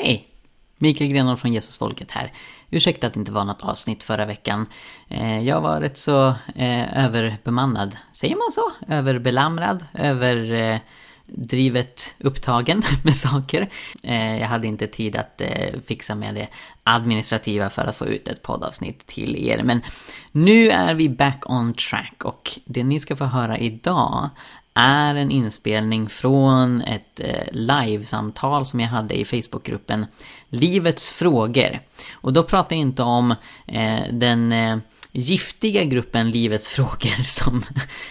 Hej! Mikael Grenor från Jesusfolket här. Ursäkta att det inte var något avsnitt förra veckan. Eh, jag var rätt så eh, överbemannad. Säger man så? Överbelamrad? Överdrivet eh, upptagen med saker. Jag hade inte tid att fixa med det administrativa för att få ut ett poddavsnitt till er. Men nu är vi back on track och det ni ska få höra idag är en inspelning från ett eh, livesamtal som jag hade i Facebookgruppen Livets frågor. Och då pratar jag inte om eh, den eh, giftiga gruppen Livets frågor som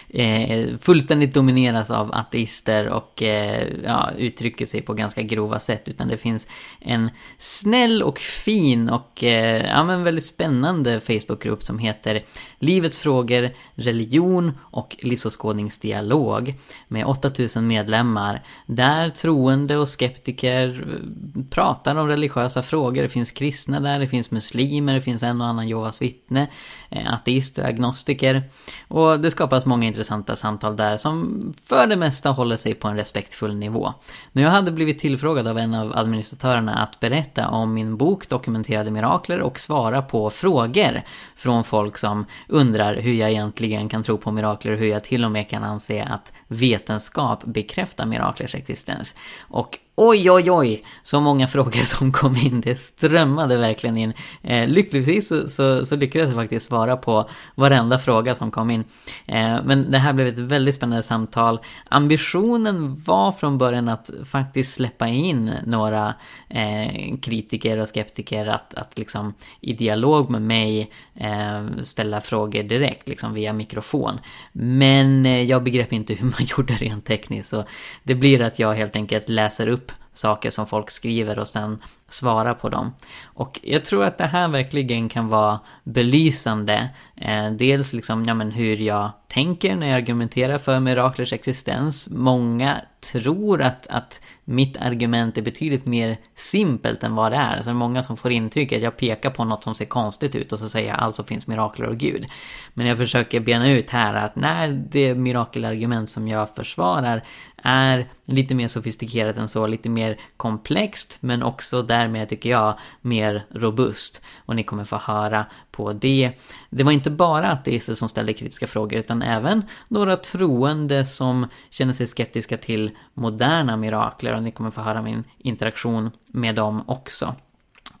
eh, fullständigt domineras av ateister och eh, ja, uttrycker sig på ganska grova sätt. Utan det finns en snäll och fin och eh, ja, men väldigt spännande Facebookgrupp som heter Livets frågor, religion och livsåskådningsdialog med 8000 medlemmar. Där troende och skeptiker eh, pratar om religiösa frågor. Det finns kristna där, det finns muslimer, det finns en och annan Jehovas vittne. Eh, ateister, agnostiker. Och det skapas många intressanta samtal där som för det mesta håller sig på en respektfull nivå. När jag hade blivit tillfrågad av en av administratörerna att berätta om min bok Dokumenterade mirakler och svara på frågor från folk som undrar hur jag egentligen kan tro på mirakler och hur jag till och med kan anse att vetenskap bekräftar miraklers existens. Och Oj, oj, oj, så många frågor som kom in. Det strömmade verkligen in. Eh, lyckligtvis så, så, så, lyckades jag faktiskt svara på varenda fråga som kom in. Eh, men det här blev ett väldigt spännande samtal. Ambitionen var från början att faktiskt släppa in några eh, kritiker och skeptiker att, att liksom i dialog med mig eh, ställa frågor direkt, liksom via mikrofon. Men eh, jag begrep inte hur man gjorde rent tekniskt, så det blir att jag helt enkelt läser upp group saker som folk skriver och sen svara på dem. Och jag tror att det här verkligen kan vara belysande. Eh, dels liksom, ja men hur jag tänker när jag argumenterar för miraklers existens. Många tror att, att mitt argument är betydligt mer simpelt än vad det är. Så det är många som får intrycket att jag pekar på något som ser konstigt ut och så säger jag alltså finns mirakler och Gud. Men jag försöker bena ut här att nej, det mirakelargument som jag försvarar är lite mer sofistikerat än så, lite mer komplext men också därmed tycker jag mer robust. Och ni kommer få höra på det. Det var inte bara ateister som ställde kritiska frågor utan även några troende som känner sig skeptiska till moderna mirakler och ni kommer få höra min interaktion med dem också.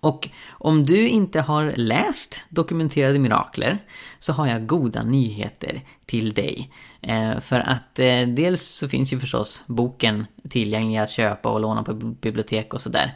Och om du inte har läst Dokumenterade Mirakler så har jag goda nyheter till dig. Eh, för att eh, dels så finns ju förstås boken tillgänglig att köpa och låna på bibliotek och sådär.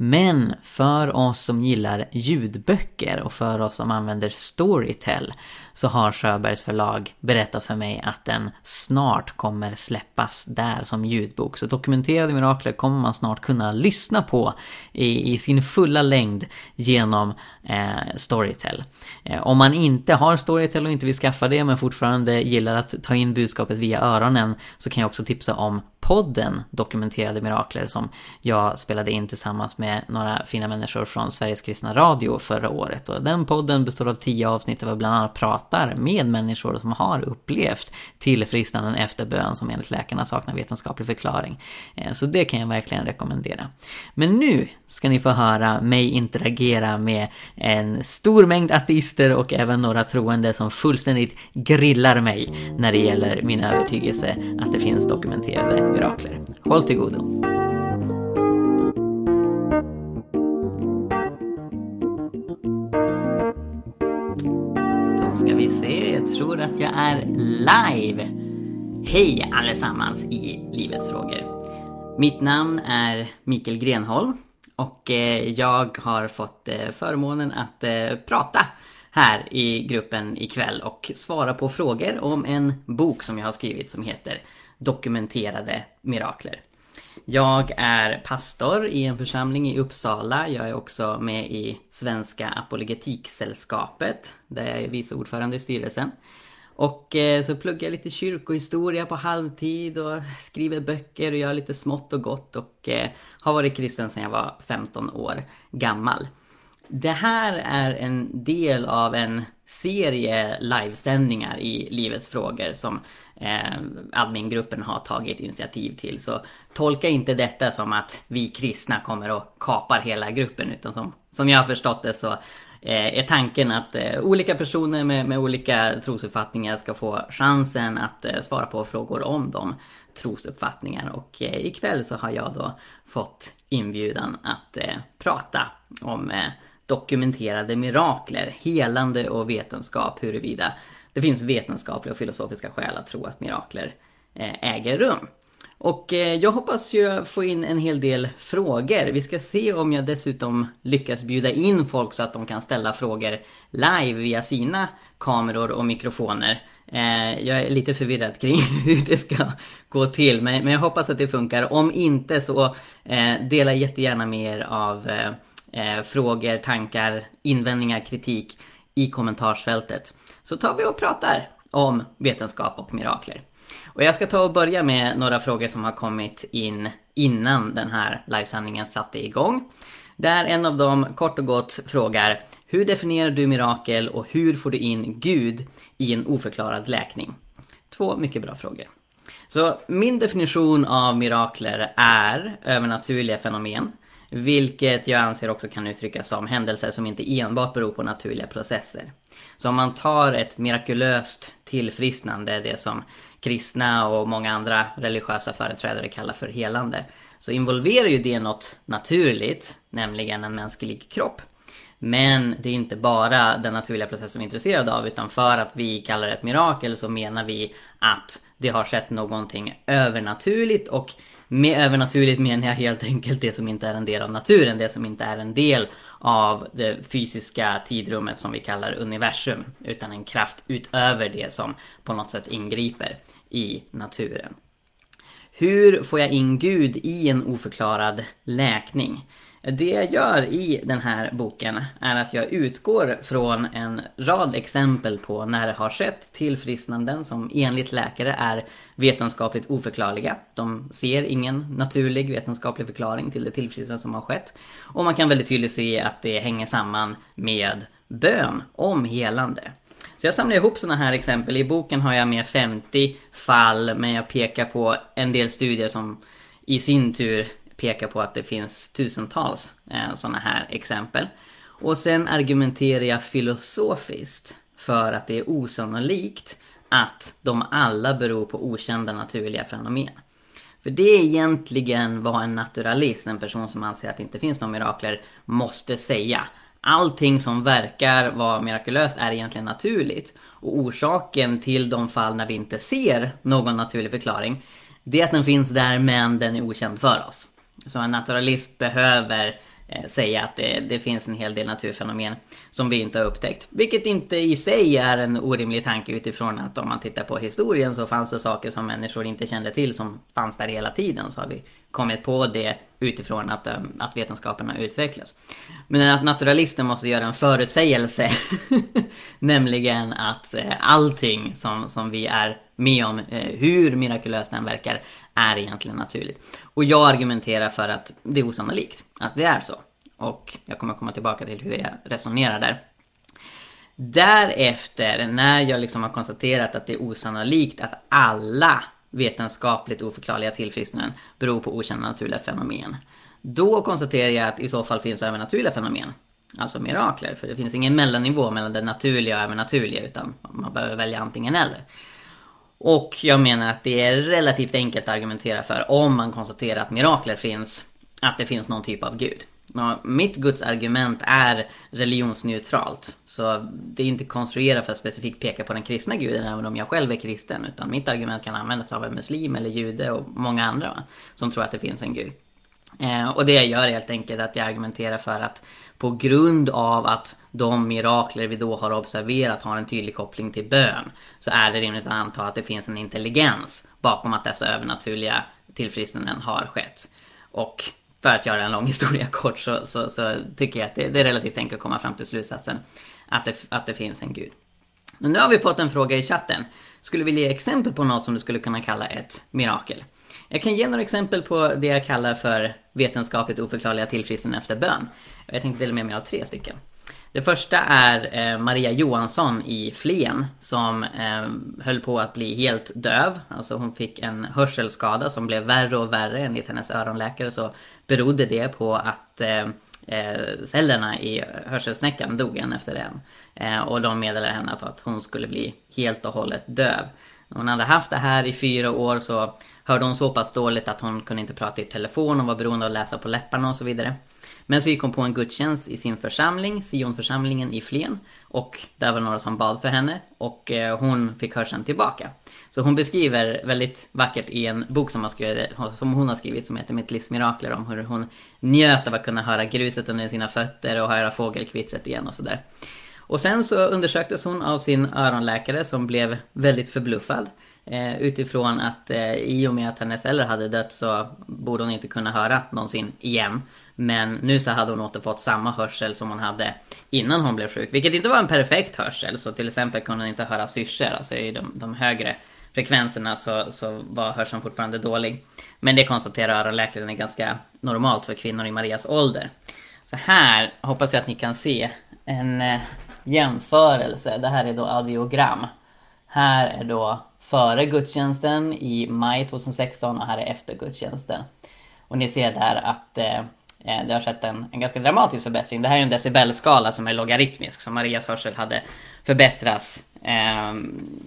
Men för oss som gillar ljudböcker och för oss som använder Storytel så har Sjöbergs förlag berättat för mig att den snart kommer släppas där som ljudbok. Så dokumenterade mirakler kommer man snart kunna lyssna på i, i sin fulla längd genom eh, Storytel. Eh, om man inte har Storytel och inte vill skaffa det men fortfarande gillar att ta in budskapet via öronen så kan jag också tipsa om podden Dokumenterade Mirakler som jag spelade in tillsammans med några fina människor från Sveriges Kristna Radio förra året. Och den podden består av tio avsnitt där vi bland annat pratar med människor som har upplevt tillfrisknanden efter bön som enligt läkarna saknar vetenskaplig förklaring. Eh, så det kan jag verkligen rekommendera. Men nu ska ni få höra mig interagera med en stor mängd ateister och även några troende som fullständigt grillar mig när det gäller min övertygelse att det finns dokumenterade mirakler. Håll till godo! Då ska vi se, jag tror att jag är live! Hej allesammans i Livets frågor! Mitt namn är Mikael Grenholm och eh, jag har fått eh, förmånen att eh, prata här i gruppen ikväll och svara på frågor om en bok som jag har skrivit som heter dokumenterade mirakler. Jag är pastor i en församling i Uppsala. Jag är också med i Svenska Apologetiksällskapet där jag är vice ordförande i styrelsen. Och eh, så pluggar jag lite kyrkohistoria på halvtid och skriver böcker och gör lite smått och gott och eh, har varit kristen sedan jag var 15 år gammal. Det här är en del av en serie livesändningar i Livets frågor som eh, admingruppen har tagit initiativ till. Så tolka inte detta som att vi kristna kommer och kapar hela gruppen utan som, som jag har förstått det så eh, är tanken att eh, olika personer med, med, olika trosuppfattningar ska få chansen att eh, svara på frågor om de trosuppfattningar och eh, ikväll så har jag då fått inbjudan att eh, prata om eh, dokumenterade mirakler, helande och vetenskap huruvida det finns vetenskapliga och filosofiska skäl att tro att mirakler eh, äger rum. Och eh, jag hoppas ju få in en hel del frågor. Vi ska se om jag dessutom lyckas bjuda in folk så att de kan ställa frågor live via sina kameror och mikrofoner. Eh, jag är lite förvirrad kring hur det ska gå till men jag hoppas att det funkar. Om inte så dela jättegärna med er av Eh, frågor, tankar, invändningar, kritik i kommentarsfältet. Så tar vi och pratar om vetenskap och mirakler. Och jag ska ta och börja med några frågor som har kommit in innan den här livesändningen satte igång. Där en av dem kort och gott frågar Hur definierar du mirakel och hur får du in Gud i en oförklarad läkning? Två mycket bra frågor. Så min definition av mirakler är övernaturliga fenomen vilket jag anser också kan uttryckas som händelser som inte enbart beror på naturliga processer. Så om man tar ett mirakulöst tillfrisknande, det som kristna och många andra religiösa företrädare kallar för helande, så involverar ju det något naturligt, nämligen en mänsklig kropp. Men det är inte bara den naturliga processen vi är intresserade av utan för att vi kallar det ett mirakel så menar vi att det har skett någonting övernaturligt och med övernaturligt menar jag helt enkelt det som inte är en del av naturen, det som inte är en del av det fysiska tidrummet som vi kallar universum. Utan en kraft utöver det som på något sätt ingriper i naturen. Hur får jag in Gud i en oförklarad läkning? Det jag gör i den här boken är att jag utgår från en rad exempel på när det har skett tillfrisknanden som enligt läkare är vetenskapligt oförklarliga. De ser ingen naturlig vetenskaplig förklaring till det tillfrisknande som har skett. Och man kan väldigt tydligt se att det hänger samman med bön om helande. Så jag samlar ihop sådana här exempel. I boken har jag med 50 fall men jag pekar på en del studier som i sin tur pekar på att det finns tusentals eh, sådana här exempel. Och sen argumenterar jag filosofiskt för att det är osannolikt att de alla beror på okända naturliga fenomen. För det är egentligen vad en naturalist, en person som anser att det inte finns några mirakler, måste säga. Allting som verkar vara mirakulöst är egentligen naturligt. Och orsaken till de fall när vi inte ser någon naturlig förklaring, det är att den finns där men den är okänd för oss. Så en naturalist behöver eh, säga att det, det, finns en hel del naturfenomen som vi inte har upptäckt. Vilket inte i sig är en orimlig tanke utifrån att om man tittar på historien så fanns det saker som människor inte kände till som fanns där hela tiden. Så har vi kommit på det utifrån att, eh, att vetenskapen har utvecklats. Men att naturalisten måste göra en förutsägelse. nämligen att eh, allting som, som vi är med om, eh, hur mirakulöst den verkar, är egentligen naturligt. Och jag argumenterar för att det är osannolikt att det är så. Och jag kommer komma tillbaka till hur jag resonerar där. Därefter, när jag liksom har konstaterat att det är osannolikt att alla vetenskapligt oförklarliga tillfrisknanden beror på okända naturliga fenomen. Då konstaterar jag att i så fall finns övernaturliga fenomen. Alltså mirakler, för det finns ingen mellannivå mellan det naturliga och övernaturliga utan man behöver välja antingen eller. Och jag menar att det är relativt enkelt att argumentera för om man konstaterar att mirakler finns, att det finns någon typ av gud. Ja, mitt Guds argument är religionsneutralt. Så det är inte konstruerat för att specifikt peka på den kristna guden även om jag själv är kristen. Utan mitt argument kan användas av en muslim eller jude och många andra va, som tror att det finns en gud. Eh, och det jag gör är helt enkelt att jag argumenterar för att på grund av att de mirakler vi då har observerat har en tydlig koppling till bön så är det rimligt att anta att det finns en intelligens bakom att dessa övernaturliga tillfrisknanden har skett. Och för att göra en lång historia kort så, så, så tycker jag att det, det, är relativt enkelt att komma fram till slutsatsen att det, att det finns en gud. Men nu har vi fått en fråga i chatten. Skulle vilja ge exempel på något som du skulle kunna kalla ett mirakel? Jag kan ge några exempel på det jag kallar för vetenskapligt oförklarliga tillfrisknande efter bön. Jag tänkte dela med mig av tre stycken. Det första är eh, Maria Johansson i Flen som eh, höll på att bli helt döv. Alltså hon fick en hörselskada som blev värre och värre. Enligt hennes öronläkare så berodde det på att eh, eh cellerna i hörselsnäckan dog en efter en. Eh, och de meddelade henne att hon skulle bli helt och hållet döv. Hon hade haft det här i fyra år så hörde hon så pass dåligt att hon kunde inte prata i telefon, hon var beroende av att läsa på läpparna och så vidare. Men så gick hon på en gudstjänst i sin församling, Sionförsamlingen i Flen. Och där var några som bad för henne och eh, hon fick hörseln tillbaka. Så hon beskriver väldigt vackert i en bok som, skrivit, som hon har skrivit som heter Mitt livs mirakler om hur hon njöt av att kunna höra gruset under sina fötter och höra fågelkvittret igen och sådär. Och sen så undersöktes hon av sin öronläkare som blev väldigt förbluffad. Eh, utifrån att eh, i och med att hennes eller hade dött så borde hon inte kunna höra någonsin igen. Men nu så hade hon återfått samma hörsel som hon hade innan hon blev sjuk. Vilket inte var en perfekt hörsel. Så till exempel kunde hon inte höra syrsor. Alltså i de, de högre frekvenserna så, så var hörseln fortfarande dålig. Men det konstaterar öronläkaren är ganska normalt för kvinnor i Marias ålder. Så här hoppas jag att ni kan se en eh, jämförelse. Det här är då audiogram. Här är då före gudstjänsten i maj 2016 och här är efter gudstjänsten. Och ni ser där att eh, eh, det har skett en, en ganska dramatisk förbättring. Det här är en decibelskala som är logaritmisk, så Marias hörsel hade förbättrats eh,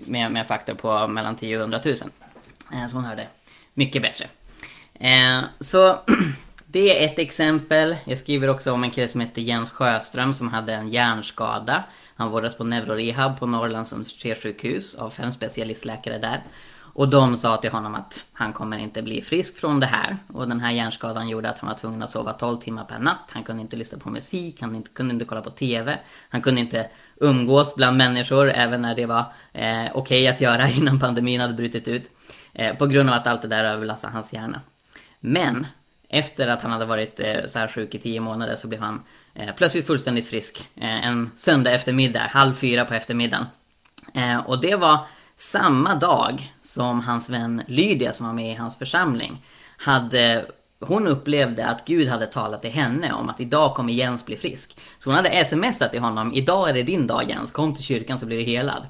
med, med en faktor på mellan 10 och 100 000. Eh, så hon hörde mycket bättre. Eh, så det är ett exempel. Jag skriver också om en kille som heter Jens Sjöström som hade en hjärnskada. Han vårdades på neurorehab på Norrlands universitetssjukhus av fem specialistläkare där. Och de sa till honom att han kommer inte bli frisk från det här. Och den här hjärnskadan gjorde att han var tvungen att sova 12 timmar per natt. Han kunde inte lyssna på musik, han kunde inte kolla på TV. Han kunde inte umgås bland människor även när det var eh, okej okay att göra innan pandemin hade brutit ut. Eh, på grund av att allt det där överlastade hans hjärna. Men efter att han hade varit eh, så här sjuk i 10 månader så blev han eh, plötsligt fullständigt frisk. Eh, en söndag eftermiddag, halv fyra på eftermiddagen. Och det var samma dag som hans vän Lydia som var med i hans församling hade hon upplevde att Gud hade talat till henne om att idag kommer Jens bli frisk. Så hon hade smsat till honom, idag är det din dag Jens, kom till kyrkan så blir du helad.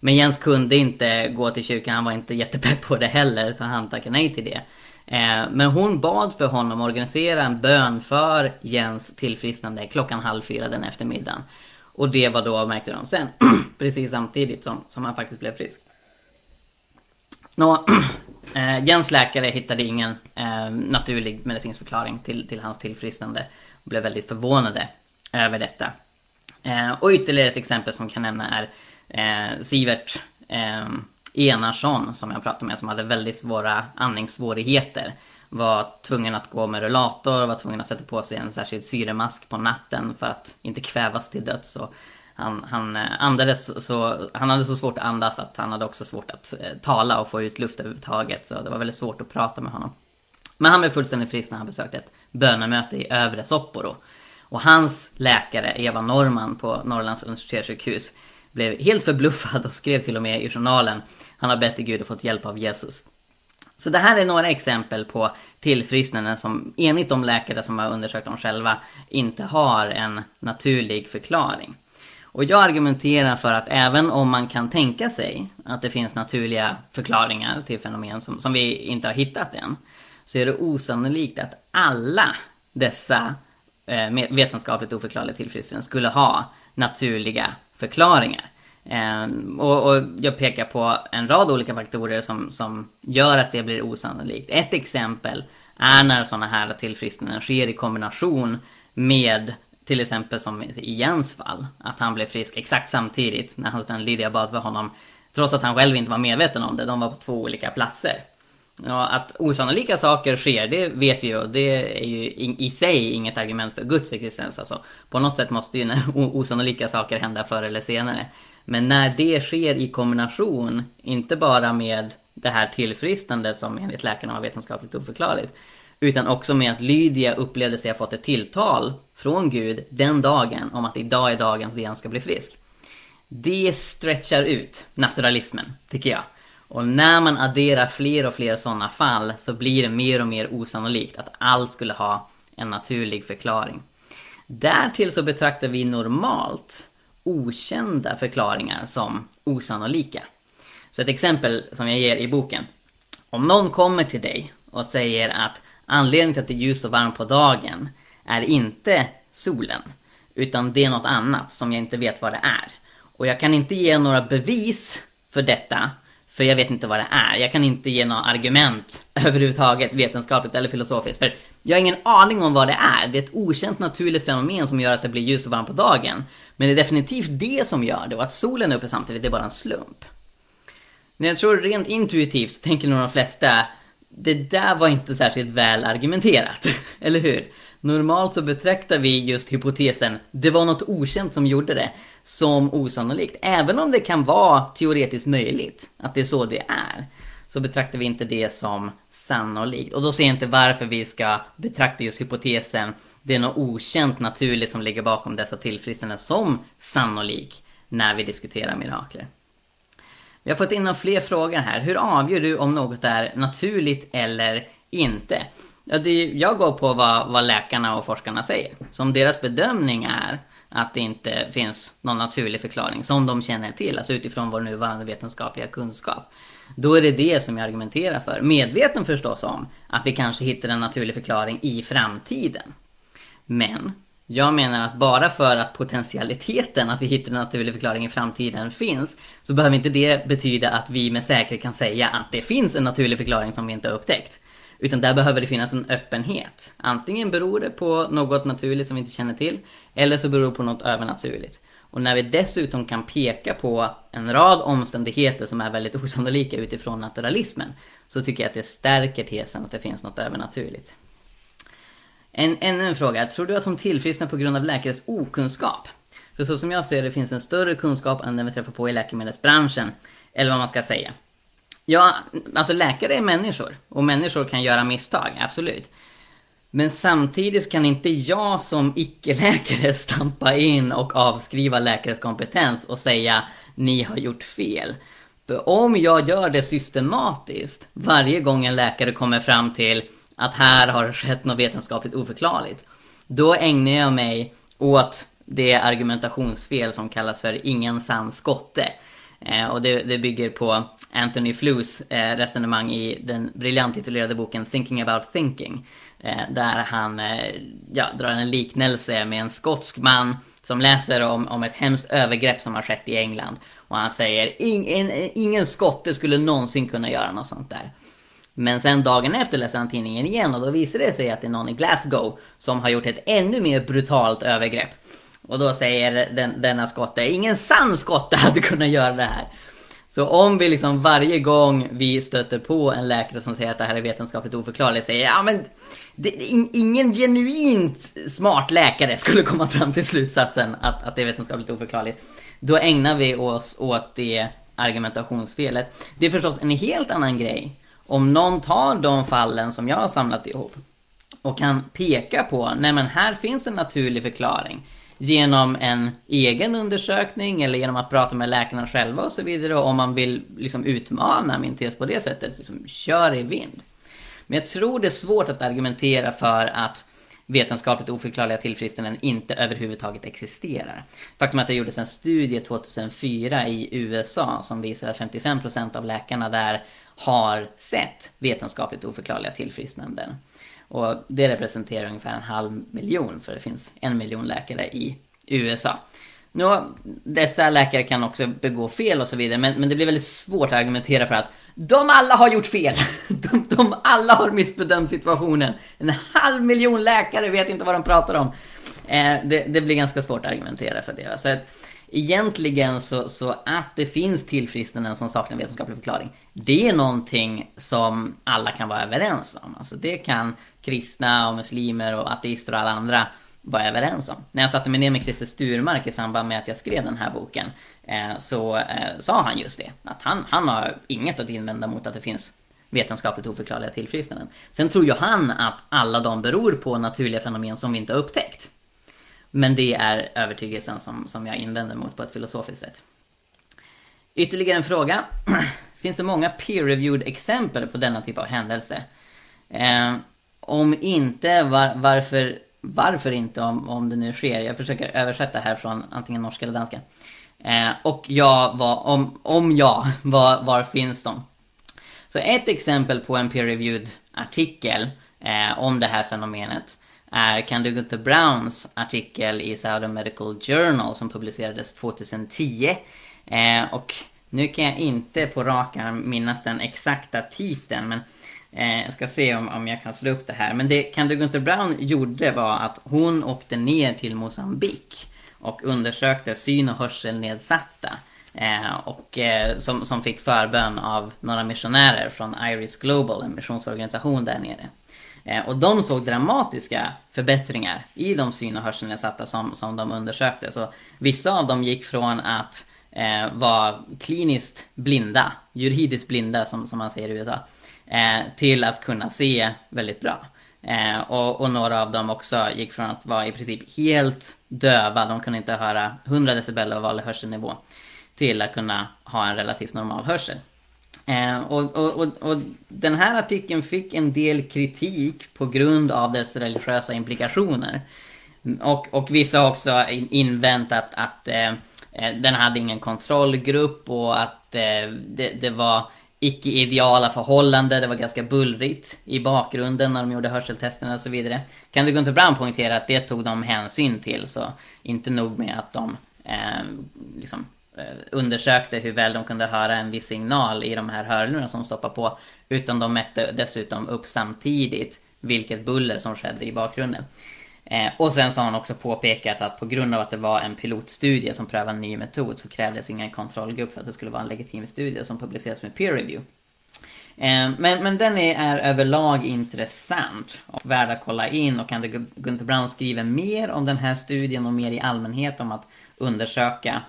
Men Jens kunde inte gå till kyrkan, han var inte jättepepp på det heller, så han tackade nej till det. Eh, men hon bad för honom organisera en bön för Jens tillfrisknande klockan halv fyra den eftermiddagen. Och det var då, märkte de sen, precis samtidigt som, som han faktiskt blev frisk. Nå, eh, Jens läkare hittade ingen eh, naturlig medicinsk förklaring till, till hans tillfrisknande. Och blev väldigt förvånade över detta. Eh, och ytterligare ett exempel som kan nämna är eh, Sivert eh, Enarsson som jag pratade med som hade väldigt svåra andningssvårigheter. Var tvungen att gå med rullator, var tvungen att sätta på sig en särskild syremask på natten för att inte kvävas till döds. Och han, han eh, andades så, han hade så svårt att andas att han hade också svårt att eh, tala och få ut luft överhuvudtaget. Så det var väldigt svårt att prata med honom. Men han blev fullständigt frisk när han besökte ett bönemöte i Övre Sopporo. Och hans läkare, Eva Norman på Norrlands universitetssjukhus, blev helt förbluffad och skrev till och med i journalen Han har bett till Gud och fått hjälp av Jesus. Så det här är några exempel på tillfrisknanden som enligt de läkare som har undersökt dem själva inte har en naturlig förklaring. Och jag argumenterar för att även om man kan tänka sig att det finns naturliga förklaringar till fenomen som, som vi inte har hittat än, så är det osannolikt att alla dessa Eh, vetenskapligt oförklarliga tillfrisknande skulle ha naturliga förklaringar. Eh, och, och, jag pekar på en rad olika faktorer som, som gör att det blir osannolikt. Ett exempel är när sådana här tillfrisknanden sker i kombination med till exempel som i Jens fall, att han blev frisk exakt samtidigt när hans vän Lydia bad för honom. Trots att han själv inte var medveten om det, de var på två olika platser. Ja, att osannolika saker sker, det vet vi ju. Det är ju i, sig inget argument för Guds existens. Alltså, på något sätt måste ju osannolika saker hända förr eller senare. Men när det sker i kombination, inte bara med det här tillfrisknandet som enligt läkarna var vetenskapligt oförklarligt. Utan också med att Lydia upplevde sig ha fått ett tilltal från Gud den dagen om att idag är dagen då han ska bli frisk. Det stretchar ut naturalismen, tycker jag. Och när man adderar fler och fler sådana fall så blir det mer och mer osannolikt att allt skulle ha en naturlig förklaring. Därtill så betraktar vi normalt okända förklaringar som osannolika. Så ett exempel som jag ger i boken. Om någon kommer till dig och säger att anledningen till att det är ljust och varmt på dagen är inte solen, utan det är något annat som jag inte vet vad det är. Och jag kan inte ge några bevis för detta, för jag vet inte vad det är. Jag kan inte ge några argument överhuvudtaget, vetenskapligt eller filosofiskt. För jag har ingen aning om vad det är. Det är ett okänt naturligt fenomen som gör att det blir ljust och varmt på dagen. Men det är definitivt det som gör det och att solen är uppe samtidigt, det är bara en slump. Men jag tror rent intuitivt så tänker nog de flesta det där var inte särskilt väl argumenterat, eller hur? Normalt så betraktar vi just hypotesen det var något okänt som gjorde det som osannolikt. Även om det kan vara teoretiskt möjligt att det är så det är så betraktar vi inte det som sannolikt. Och då ser jag inte varför vi ska betrakta just hypotesen det är något okänt naturligt som ligger bakom dessa tillfrisknanden som sannolik när vi diskuterar mirakler. Vi har fått in fler frågor här. Hur avgör du om något är naturligt eller inte? Ja, det, jag går på vad, vad läkarna och forskarna säger. Så om deras bedömning är att det inte finns någon naturlig förklaring som de känner till, alltså utifrån vår nuvarande vetenskapliga kunskap. Då är det det som jag argumenterar för. Medveten förstås om att vi kanske hittar en naturlig förklaring i framtiden. Men jag menar att bara för att potentialiteten att vi hittar en naturlig förklaring i framtiden finns så behöver inte det betyda att vi med säkerhet kan säga att det finns en naturlig förklaring som vi inte har upptäckt. Utan där behöver det finnas en öppenhet. Antingen beror det på något naturligt som vi inte känner till eller så beror det på något övernaturligt. Och när vi dessutom kan peka på en rad omständigheter som är väldigt osannolika utifrån naturalismen så tycker jag att det stärker tesen att det finns något övernaturligt. En, ännu en fråga. Tror du att hon tillfrisknar på grund av läkares okunskap? För så som jag ser det finns en större kunskap än den vi träffar på i läkemedelsbranschen. Eller vad man ska säga. Ja, alltså läkare är människor. Och människor kan göra misstag, absolut. Men samtidigt kan inte jag som icke-läkare stampa in och avskriva läkares kompetens och säga ni har gjort fel. För om jag gör det systematiskt varje gång en läkare kommer fram till att här har det skett något vetenskapligt oförklarligt. Då ägnar jag mig åt det argumentationsfel som kallas för ingen sann skotte. Eh, och det, det, bygger på Anthony Flews eh, resonemang i den briljant titulerade boken Thinking about thinking. Eh, där han eh, ja, drar en liknelse med en skotsk man som läser om, om ett hemskt övergrepp som har skett i England. Och han säger ingen, ingen skotte skulle någonsin kunna göra något sånt där. Men sen dagen efter läser han tidningen igen och då visar det sig att det är någon i Glasgow som har gjort ett ännu mer brutalt övergrepp. Och då säger den, denna skotte, ingen sann skotte hade kunnat göra det här. Så om vi liksom varje gång vi stöter på en läkare som säger att det här är vetenskapligt oförklarligt säger ja men det, ingen genuint smart läkare skulle komma fram till slutsatsen att, att det är vetenskapligt oförklarligt. Då ägnar vi oss åt det argumentationsfelet. Det är förstås en helt annan grej om någon tar de fallen som jag har samlat ihop och kan peka på, nej men här finns en naturlig förklaring genom en egen undersökning eller genom att prata med läkarna själva och så vidare. Och om man vill liksom utmana min tes på det sättet, liksom, kör i vind. Men jag tror det är svårt att argumentera för att vetenskapligt oförklarliga tillfrisknanden inte överhuvudtaget existerar. Faktum är att det gjordes en studie 2004 i USA som visar att 55% av läkarna där har sett vetenskapligt oförklarliga tillfrisknanden. Och det representerar ungefär en halv miljon för det finns en miljon läkare i USA. Nu, dessa läkare kan också begå fel och så vidare men, men det blir väldigt svårt att argumentera för att de alla har gjort fel! De, de alla har missbedömt situationen. En halv miljon läkare vet inte vad de pratar om. Eh, det, det, blir ganska svårt att argumentera för det. Så att, egentligen så, så att det finns tillfrisknanden som saknar vetenskaplig förklaring. Det är någonting som alla kan vara överens om. Alltså det kan kristna och muslimer och ateister och alla andra vara överens om. När jag satte mig ner med Christer Sturmark i samband med att jag skrev den här boken eh, så eh, sa han just det. Att han, han har inget att invända mot att det finns vetenskapligt oförklarliga tillfrisknanden. Sen tror ju han att alla de beror på naturliga fenomen som vi inte har upptäckt. Men det är övertygelsen som, som jag invänder mot på ett filosofiskt sätt. Ytterligare en fråga. finns det många peer-reviewed exempel på denna typ av händelse. Eh, om inte, var, varför, varför inte om, om det nu sker? Jag försöker översätta här från antingen norska eller danska. Eh, och ja, var, om, om ja, var, var finns de? Så ett exempel på en peer-reviewed artikel eh, om det här fenomenet är Candido Browns artikel i Southern Medical Journal som publicerades 2010. Eh, och nu kan jag inte på rak arm minnas den exakta titeln men eh, jag ska se om, om jag kan slå upp det här. Men det Candido Brown gjorde var att hon åkte ner till Mosambik och undersökte syn och hörselnedsatta. Eh, och eh, som, som fick förbön av några missionärer från Iris Global, en missionsorganisation där nere. Eh, och de såg dramatiska förbättringar i de syn och hörselnedsatta som, som de undersökte. Så vissa av dem gick från att eh, vara kliniskt blinda, juridiskt blinda som, som man säger i USA, eh, till att kunna se väldigt bra. Eh, och, och, några av dem också gick från att vara i princip helt döva, de kunde inte höra 100 decibel av vanlig hörselnivå, till att kunna ha en relativt normal hörsel. Eh, och, och, och, den här artikeln fick en del kritik på grund av dess religiösa implikationer. Och, och vissa har också invänt att, att eh, den hade ingen kontrollgrupp och att eh, det, det, var icke-ideala förhållanden, det var ganska bullrigt i bakgrunden när de gjorde hörseltesterna och så vidare. Kan du Gunther Brown poängtera att det tog de hänsyn till, så inte nog med att de eh, liksom Eh, undersökte hur väl de kunde höra en viss signal i de här hörlurarna som stoppar på. Utan de mätte dessutom upp samtidigt vilket buller som skedde i bakgrunden. Eh, och sen så har han också påpekat att på grund av att det var en pilotstudie som prövade en ny metod så krävdes ingen kontrollgrupp för att det skulle vara en legitim studie som publiceras med peer review. Eh, men, men den är, är överlag intressant och värd att kolla in och kan Gunther Brown skriver mer om den här studien och mer i allmänhet om att undersöka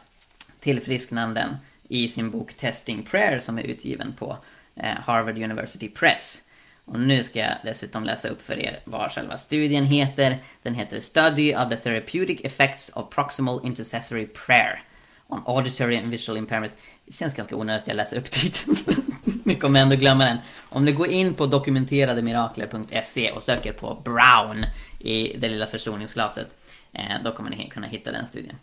tillfrisknanden i sin bok Testing Prayer som är utgiven på eh, Harvard University Press. Och nu ska jag dessutom läsa upp för er vad själva studien heter. Den heter Study of the Therapeutic Effects of Proximal Intercessory Prayer on Auditory and Visual Impairments. Det känns ganska onödigt att jag läser upp titeln. ni kommer ändå glömma den. Om ni går in på dokumenterademirakler.se och söker på Brown i det lilla förstoringsglaset, eh, då kommer ni kunna hitta den studien.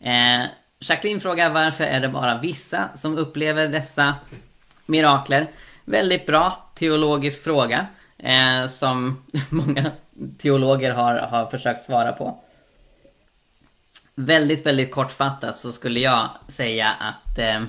Eh, Jacqueline frågar varför är det bara vissa som upplever dessa mirakler? Väldigt bra teologisk fråga. Eh, som många teologer har, har försökt svara på. Väldigt, väldigt kortfattat så skulle jag säga att eh,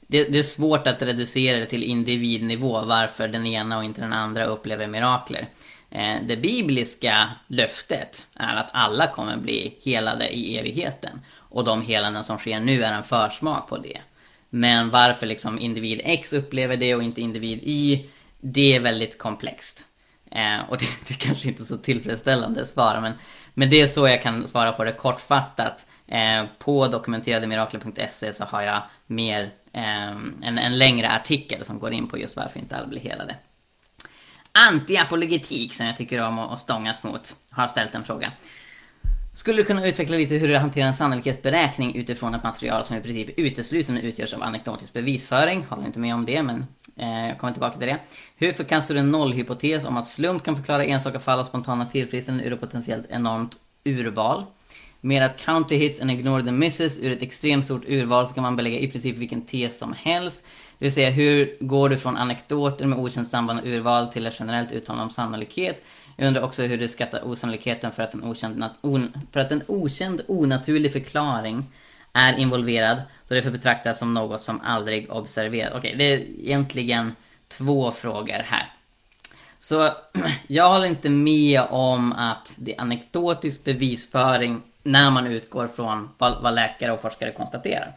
det, det, är svårt att reducera det till individnivå varför den ena och inte den andra upplever mirakler. Eh, det bibliska löftet är att alla kommer bli helade i evigheten. Och de helanden som sker nu är en försmak på det. Men varför liksom individ X upplever det och inte individ Y, det är väldigt komplext. Eh, och det, det är kanske inte så tillfredsställande svar, men, men det är så jag kan svara på det kortfattat. Eh, på dokumenterademirakler.se så har jag mer, eh, en, en längre artikel som går in på just varför inte alla blir helade. Antiapologetik, som jag tycker om att stångas mot, har ställt en fråga. Skulle du kunna utveckla lite hur du hanterar en sannolikhetsberäkning utifrån ett material som i princip uteslutande utgörs av anekdotisk bevisföring? Håller inte med om det, men eh, jag kommer tillbaka till det. Hur förkastar du en nollhypotes om att slump kan förklara enstaka fall av spontana felprisen ur ett potentiellt enormt urval? Med att counter hits and ignore the misses ur ett extremt stort urval så kan man belägga i princip vilken tes som helst. Det vill säga, hur går du från anekdoter med okänt samband och urval till ett generellt uttalande om sannolikhet? Jag undrar också hur du skattar osannolikheten för att en okänd, on, för att en okänd onaturlig förklaring är involverad då det får betraktas som något som aldrig observerats. Okej, det är egentligen två frågor här. Så jag håller inte med om att det är anekdotisk bevisföring när man utgår från vad, vad läkare och forskare konstaterar.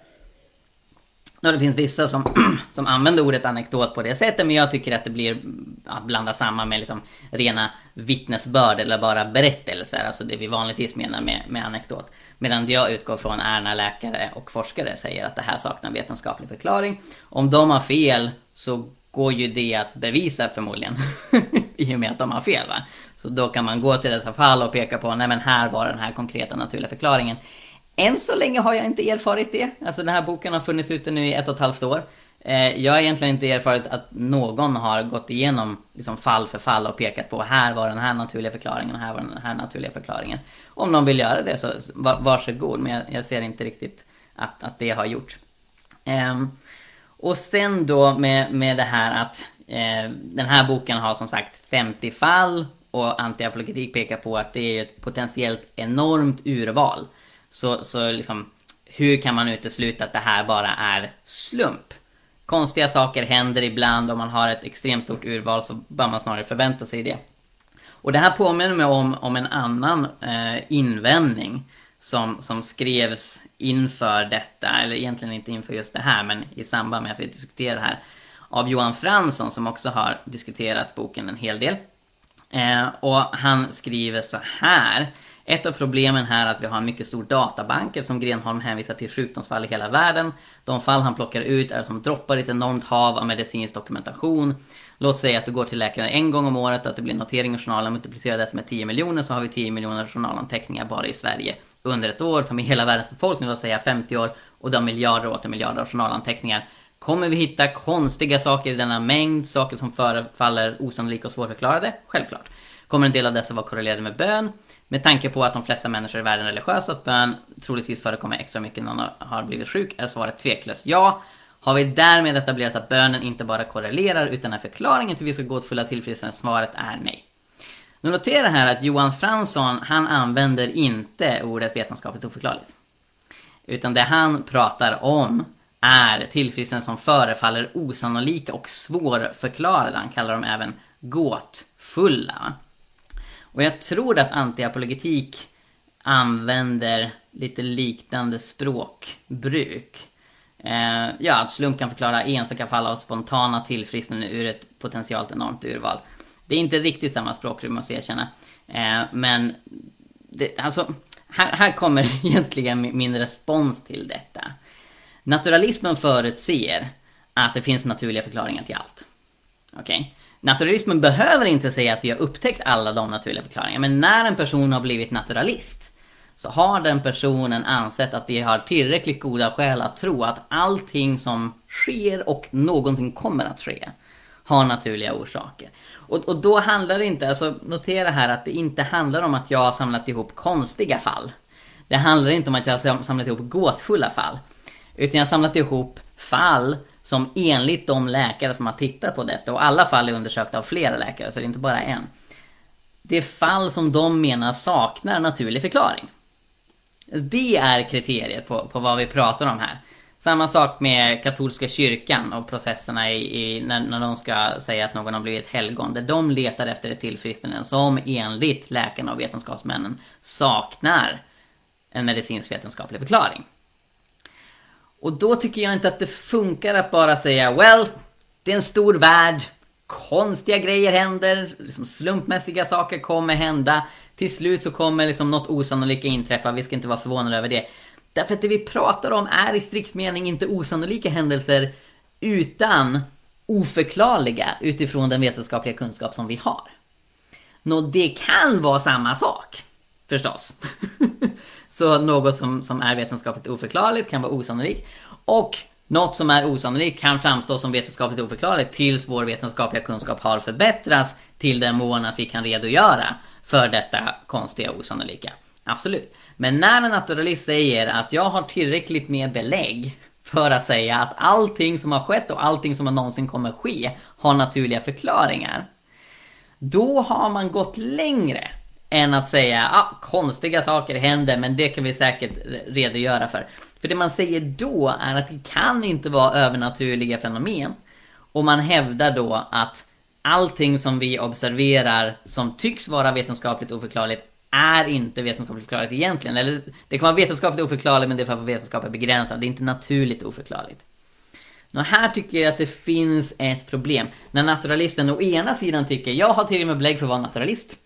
Ja, det finns vissa som, som använder ordet anekdot på det sättet men jag tycker att det blir att blanda samman med liksom rena vittnesbörd eller bara berättelser. Alltså det vi vanligtvis menar med, med anekdot. Medan det jag utgår från är när läkare och forskare säger att det här saknar vetenskaplig förklaring. Om de har fel så går ju det att bevisa förmodligen. I och med att de har fel va. Så då kan man gå till dessa fall och peka på, nej men här var den här konkreta naturliga förklaringen. Än så länge har jag inte erfarit det. Alltså den här boken har funnits ute nu i ett och ett halvt år. Eh, jag har egentligen inte erfarit att någon har gått igenom liksom fall för fall och pekat på här var den här naturliga förklaringen och här var den här naturliga förklaringen. Om någon vill göra det så varsågod, men jag, jag ser inte riktigt att, att det har gjorts. Ehm, och sen då med, med det här att eh, den här boken har som sagt 50 fall och antiapologetik pekar på att det är ett potentiellt enormt urval. Så, så liksom, hur kan man utesluta att det här bara är slump? Konstiga saker händer ibland om man har ett extremt stort urval så bör man snarare förvänta sig det. Och det här påminner mig om, om en annan eh, invändning som, som skrevs inför detta, eller egentligen inte inför just det här, men i samband med att vi diskuterar det här, av Johan Fransson som också har diskuterat boken en hel del. Eh, och han skriver så här. Ett av problemen här är att vi har en mycket stor databank eftersom Grenholm hänvisar till sjukdomsfall i hela världen. De fall han plockar ut är som droppar i ett enormt hav av medicinsk dokumentation. Låt säga att du går till läkaren en gång om året och att det blir notering i journalen. Multiplicera det med 10 miljoner så har vi 10 miljoner journalanteckningar bara i Sverige. Under ett år, tar med hela världens befolkning, låt säga 50 år, och de miljarder och åter miljarder av journalanteckningar. Kommer vi hitta konstiga saker i denna mängd, saker som förefaller osannolika och svårförklarade? Självklart. Kommer en del av dessa vara korrelerade med bön? Med tanke på att de flesta människor i världen är religiösa, att bön troligtvis förekommer extra mycket när någon har blivit sjuk, är svaret tveklöst ja. Har vi därmed etablerat att bönen inte bara korrelerar utan är förklaringen till vissa gåtfulla tillfrisknande? Svaret är nej. Nu notera här att Johan Fransson, han använder inte ordet vetenskapligt oförklarligt. Utan det han pratar om är tillfrisknande som förefaller osannolika och svårförklarade. Han kallar dem även gåtfulla. Och jag tror att antiapologetik använder lite liknande språkbruk. Eh, ja, att slump kan förklara enstaka fall av spontana tillfrisknande ur ett potentiellt enormt urval. Det är inte riktigt samma språkrum, måste jag erkänna. Eh, men det, alltså, här, här kommer egentligen min respons till detta. Naturalismen förutser att det finns naturliga förklaringar till allt. Okej? Okay? Naturalismen behöver inte säga att vi har upptäckt alla de naturliga förklaringarna, men när en person har blivit naturalist så har den personen ansett att vi har tillräckligt goda skäl att tro att allting som sker och någonting kommer att ske har naturliga orsaker. Och, och då handlar det inte, alltså notera här att det inte handlar om att jag har samlat ihop konstiga fall. Det handlar inte om att jag har samlat ihop gåtfulla fall. Utan jag har samlat ihop fall som enligt de läkare som har tittat på detta, och alla fall är undersökta av flera läkare så det är inte bara en. Det är fall som de menar saknar naturlig förklaring. Det är kriteriet på, på vad vi pratar om här. Samma sak med katolska kyrkan och processerna i, i när, när de ska säga att någon har blivit helgon. Där de letar efter ett tillfrisknande som enligt läkarna och vetenskapsmännen saknar en medicinsk vetenskaplig förklaring. Och då tycker jag inte att det funkar att bara säga Well, det är en stor värld. Konstiga grejer händer, liksom slumpmässiga saker kommer hända. Till slut så kommer liksom något osannolika inträffa, vi ska inte vara förvånade över det. Därför att det vi pratar om är i strikt mening inte osannolika händelser utan oförklarliga utifrån den vetenskapliga kunskap som vi har. Nå, det kan vara samma sak. Förstås. Så något som, som är vetenskapligt oförklarligt kan vara osannolikt. Och något som är osannolikt kan framstå som vetenskapligt oförklarligt tills vår vetenskapliga kunskap har förbättrats till den mån att vi kan redogöra för detta konstiga osannolika. Absolut. Men när en naturalist säger att jag har tillräckligt med belägg för att säga att allting som har skett och allting som någonsin kommer ske har naturliga förklaringar. Då har man gått längre än att säga ah, konstiga saker händer men det kan vi säkert redogöra för. För det man säger då är att det kan inte vara övernaturliga fenomen. Och man hävdar då att allting som vi observerar som tycks vara vetenskapligt oförklarligt är inte vetenskapligt förklarligt egentligen. Eller det kan vara vetenskapligt oförklarligt men det är för att vetenskap är begränsad. Det är inte naturligt oförklarligt. Och här tycker jag att det finns ett problem. När naturalisten å ena sidan tycker jag har till och med belägg för att vara naturalist.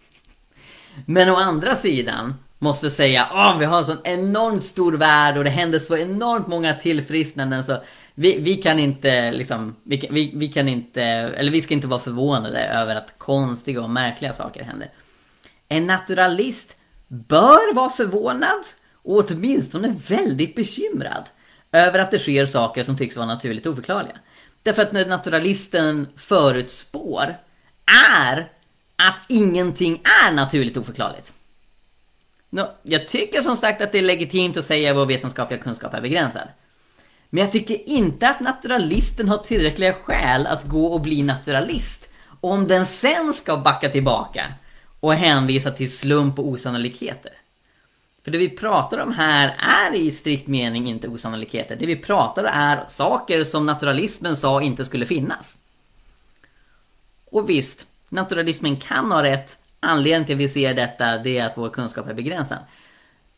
Men å andra sidan måste säga att vi har en sån enormt stor värld och det händer så enormt många tillfrisknanden så vi, vi kan inte liksom, vi, vi, vi kan inte, eller vi ska inte vara förvånade över att konstiga och märkliga saker händer. En naturalist bör vara förvånad och åtminstone väldigt bekymrad över att det sker saker som tycks vara naturligt oförklarliga. Därför att när naturalisten förutspår är att ingenting är naturligt oförklarligt. No, jag tycker som sagt att det är legitimt att säga att vår vetenskapliga kunskap är begränsad. Men jag tycker inte att naturalisten har tillräckliga skäl att gå och bli naturalist. Om den sen ska backa tillbaka och hänvisa till slump och osannolikheter. För det vi pratar om här är i strikt mening inte osannolikheter. Det vi pratar om är saker som naturalismen sa inte skulle finnas. Och visst, naturalismen kan ha rätt. Anledningen till att vi ser detta, det är att vår kunskap är begränsad.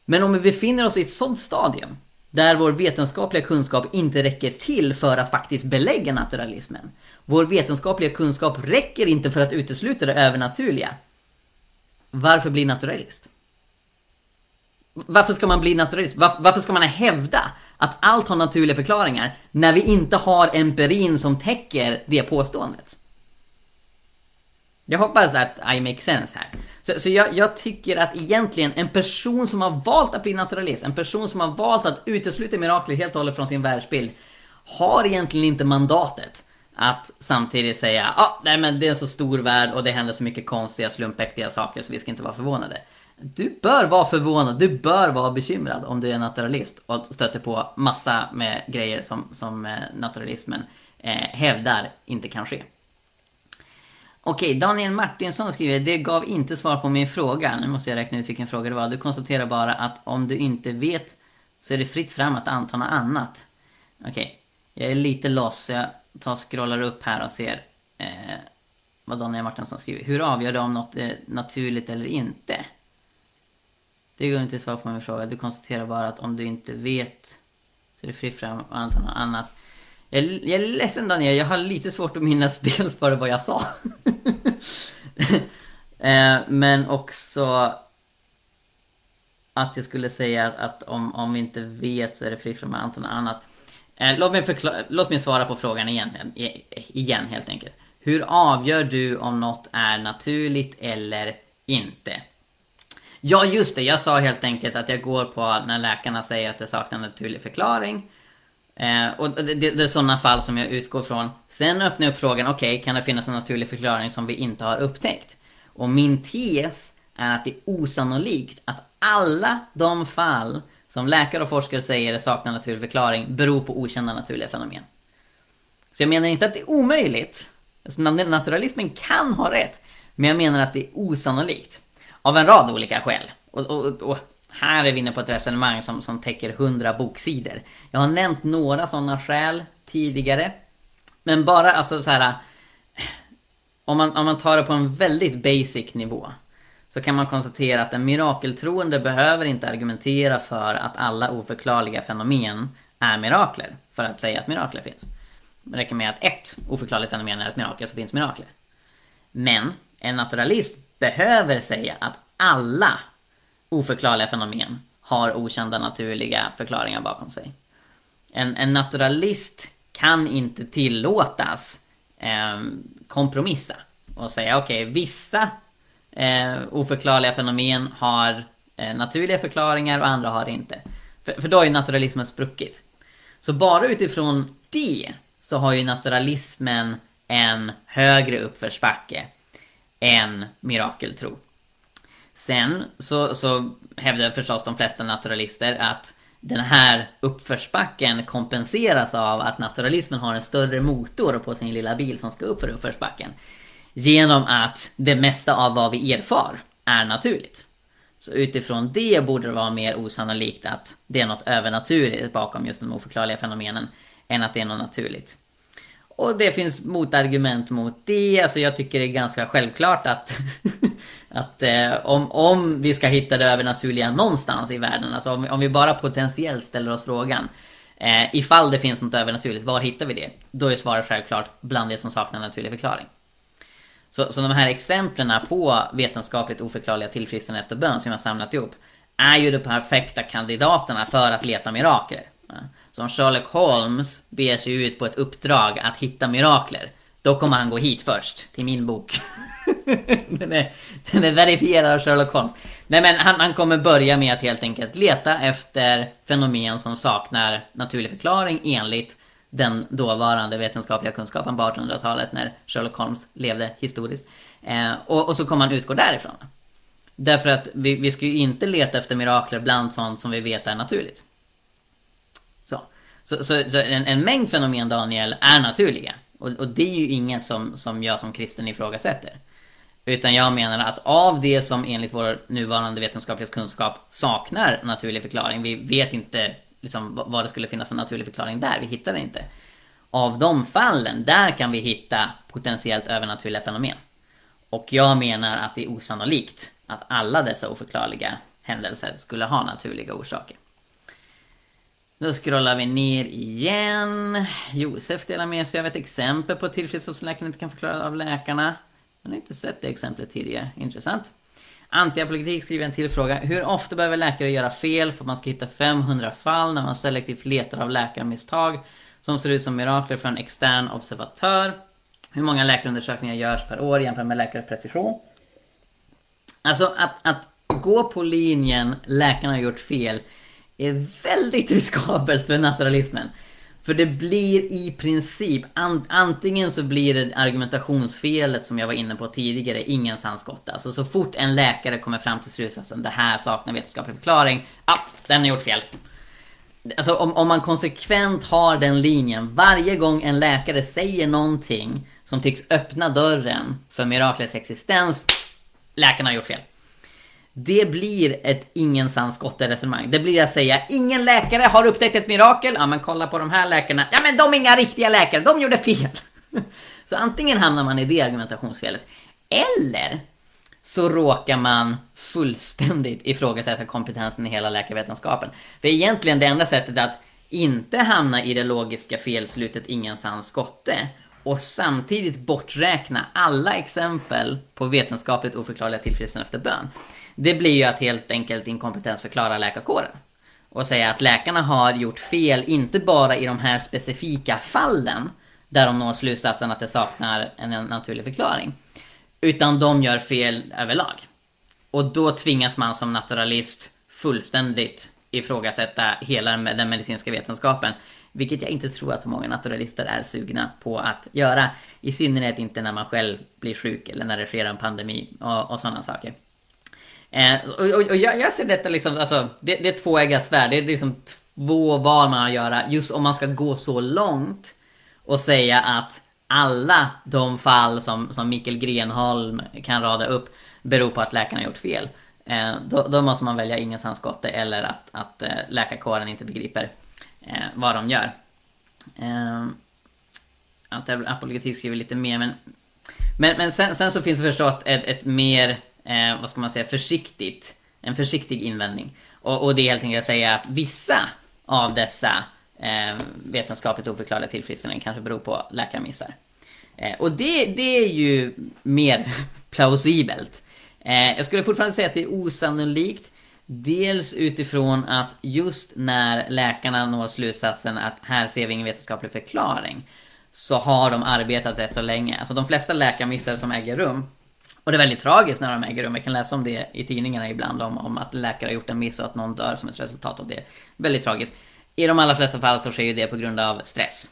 Men om vi befinner oss i ett sådant stadium, där vår vetenskapliga kunskap inte räcker till för att faktiskt belägga naturalismen. Vår vetenskapliga kunskap räcker inte för att utesluta det övernaturliga. Varför bli naturalist? Varför ska man bli naturalist? Varför, varför ska man hävda att allt har naturliga förklaringar när vi inte har empirin som täcker det påståendet? Jag hoppas att I make sense här. Så, så jag, jag, tycker att egentligen en person som har valt att bli naturalist, en person som har valt att utesluta mirakler helt och hållet från sin världsbild, har egentligen inte mandatet att samtidigt säga ah, nej men det är en så stor värld och det händer så mycket konstiga slumpäktiga saker så vi ska inte vara förvånade. Du bör vara förvånad, du bör vara bekymrad om du är naturalist och stöter på massa med grejer som, som eh, naturalismen eh, hävdar inte kan ske. Okej, Daniel Martinsson skriver Det gav inte svar på min fråga. Nu måste jag räkna ut vilken fråga det var. Du konstaterar bara att om du inte vet så är det fritt fram att anta något annat. Okej, jag är lite loss. Jag tar och scrollar upp här och ser eh, vad Daniel Martinsson skriver. Hur avgör du om något är naturligt eller inte? Det går inte att svara på min fråga. Du konstaterar bara att om du inte vet så är det fritt fram att anta något annat. Jag, jag är ledsen Daniel, jag har lite svårt att minnas dels bara vad jag sa. eh, men också att jag skulle säga att, om, om vi inte vet så är det fritt från allt annat. Eh, låt, mig förkla- låt mig svara på frågan igen, eh, igen helt enkelt. Hur avgör du om något är naturligt eller inte? Ja just det, jag sa helt enkelt att jag går på när läkarna säger att det saknar naturlig förklaring. Eh, och det, det, är sådana fall som jag utgår från. Sen öppnar jag upp frågan, okej, okay, kan det finnas en naturlig förklaring som vi inte har upptäckt? Och min tes är att det är osannolikt att alla de fall som läkare och forskare säger saknar naturlig förklaring beror på okända naturliga fenomen. Så jag menar inte att det är omöjligt. Alltså, naturalismen kan ha rätt. Men jag menar att det är osannolikt. Av en rad olika skäl. Och, och, och här är vi inne på ett resonemang som, som täcker 100 boksidor. Jag har nämnt några sådana skäl tidigare. Men bara alltså så här. Om man, om man tar det på en väldigt basic nivå. Så kan man konstatera att en mirakeltroende behöver inte argumentera för att alla oförklarliga fenomen är mirakler. För att säga att mirakler finns. Det räcker med att ett oförklarligt fenomen är ett mirakel så finns mirakler. Men en naturalist behöver säga att alla oförklarliga fenomen har okända naturliga förklaringar bakom sig. En, en naturalist kan inte tillåtas eh, kompromissa och säga okej, okay, vissa eh, oförklarliga fenomen har eh, naturliga förklaringar och andra har det inte. För, för då har ju naturalismen spruckit. Så bara utifrån det så har ju naturalismen en högre uppförsbacke än mirakeltro. Sen så, så hävdar förstås de flesta naturalister att den här uppförsbacken kompenseras av att naturalismen har en större motor på sin lilla bil som ska upp för uppförsbacken. Genom att det mesta av vad vi erfar är naturligt. Så utifrån det borde det vara mer osannolikt att det är något övernaturligt bakom just de oförklarliga fenomenen än att det är något naturligt. Och det finns motargument mot det, alltså jag tycker det är ganska självklart att Att eh, om, om vi ska hitta det övernaturliga någonstans i världen, alltså om, om vi bara potentiellt ställer oss frågan eh, Ifall det finns något övernaturligt, var hittar vi det? Då är svaret självklart bland det som saknar naturlig förklaring. Så, så de här exemplen på vetenskapligt oförklarliga tillfrisknande efter bön som jag samlat ihop är ju de perfekta kandidaterna för att leta mirakler. Som Sherlock Holmes beger sig ut på ett uppdrag att hitta mirakler, då kommer han gå hit först, till min bok. den, är, den är verifierad av Sherlock Holmes. Nej men han, han kommer börja med att helt enkelt leta efter fenomen som saknar naturlig förklaring enligt den dåvarande vetenskapliga kunskapen på 1800-talet när Sherlock Holmes levde historiskt. Eh, och, och, så kommer han utgå därifrån. Därför att vi, vi ska ju inte leta efter mirakler bland sånt som vi vet är naturligt. Så, så, så, en, en, mängd fenomen Daniel är naturliga. Och, och, det är ju inget som, som jag som kristen ifrågasätter. Utan jag menar att av det som enligt vår nuvarande vetenskapliga kunskap saknar naturlig förklaring, vi vet inte liksom, vad det skulle finnas för naturlig förklaring där, vi hittar det inte. Av de fallen, där kan vi hitta potentiellt övernaturliga fenomen. Och jag menar att det är osannolikt att alla dessa oförklarliga händelser skulle ha naturliga orsaker. Då scrollar vi ner igen. Josef delar med sig av ett exempel på tillfrisknande som läkaren inte kan förklara av läkarna. Han har inte sett det exemplet tidigare. Intressant. Antiapolitik skriver en till fråga. Hur ofta behöver läkare göra fel för att man ska hitta 500 fall när man selektivt letar av läkarmisstag som ser ut som mirakler för en extern observatör? Hur många läkarundersökningar görs per år jämfört med läkares precision? Alltså att, att gå på linjen läkarna har gjort fel är väldigt riskabelt för naturalismen. För det blir i princip, antingen så blir det argumentationsfelet som jag var inne på tidigare, ingen sannskott. Alltså så fort en läkare kommer fram till slutsatsen, det här saknar vetenskaplig förklaring, ja, ah, den har gjort fel. Alltså om, om man konsekvent har den linjen, varje gång en läkare säger någonting som tycks öppna dörren för miraklets existens, läkarna har gjort fel. Det blir ett ingen sans resonemang. Det blir att säga ingen läkare har upptäckt ett mirakel. Ja men kolla på de här läkarna. Ja men de är inga riktiga läkare, de gjorde fel. Så antingen hamnar man i det argumentationsfelet. Eller så råkar man fullständigt ifrågasätta kompetensen i hela läkarvetenskapen. För egentligen det enda sättet att inte hamna i det logiska felslutet ingen skotte och samtidigt borträkna alla exempel på vetenskapligt oförklarliga tillfrisknande efter bön. Det blir ju att helt enkelt inkompetensförklara läkarkåren. Och säga att läkarna har gjort fel, inte bara i de här specifika fallen där de når slutsatsen att det saknar en naturlig förklaring. Utan de gör fel överlag. Och då tvingas man som naturalist fullständigt ifrågasätta hela den medicinska vetenskapen. Vilket jag inte tror att så många naturalister är sugna på att göra. I synnerhet inte när man själv blir sjuk eller när det sker en pandemi och, och sådana saker. Eh, och, och, och jag, jag, ser detta liksom, alltså, det, det är två svärd. Det är liksom två val man har att göra. Just om man ska gå så långt och säga att alla de fall som, som Mikael Grenholm kan rada upp beror på att läkarna har gjort fel. Eh, då, då, måste man välja ingen sandskotte eller att, att eh, läkarkåren inte begriper eh, vad de gör. Eh, apologetik skriver lite mer men men, men sen, sen så finns det förstås ett, ett mer eh, vad ska man säga, försiktigt, en försiktig invändning. Och, och det är helt enkelt att säga att vissa av dessa eh, vetenskapligt oförklarliga tillfrisknanden kanske beror på läkarmissar. Eh, och det, det är ju mer plausibelt. Eh, jag skulle fortfarande säga att det är osannolikt. Dels utifrån att just när läkarna når slutsatsen att här ser vi ingen vetenskaplig förklaring så har de arbetat rätt så länge. Alltså de flesta läkarmissar som äger rum och det är väldigt tragiskt när de äger rum. Jag kan läsa om det i tidningarna ibland om, om att läkare har gjort en miss och att någon dör som ett resultat av det. Väldigt tragiskt. I de allra flesta fall så sker ju det på grund av stress.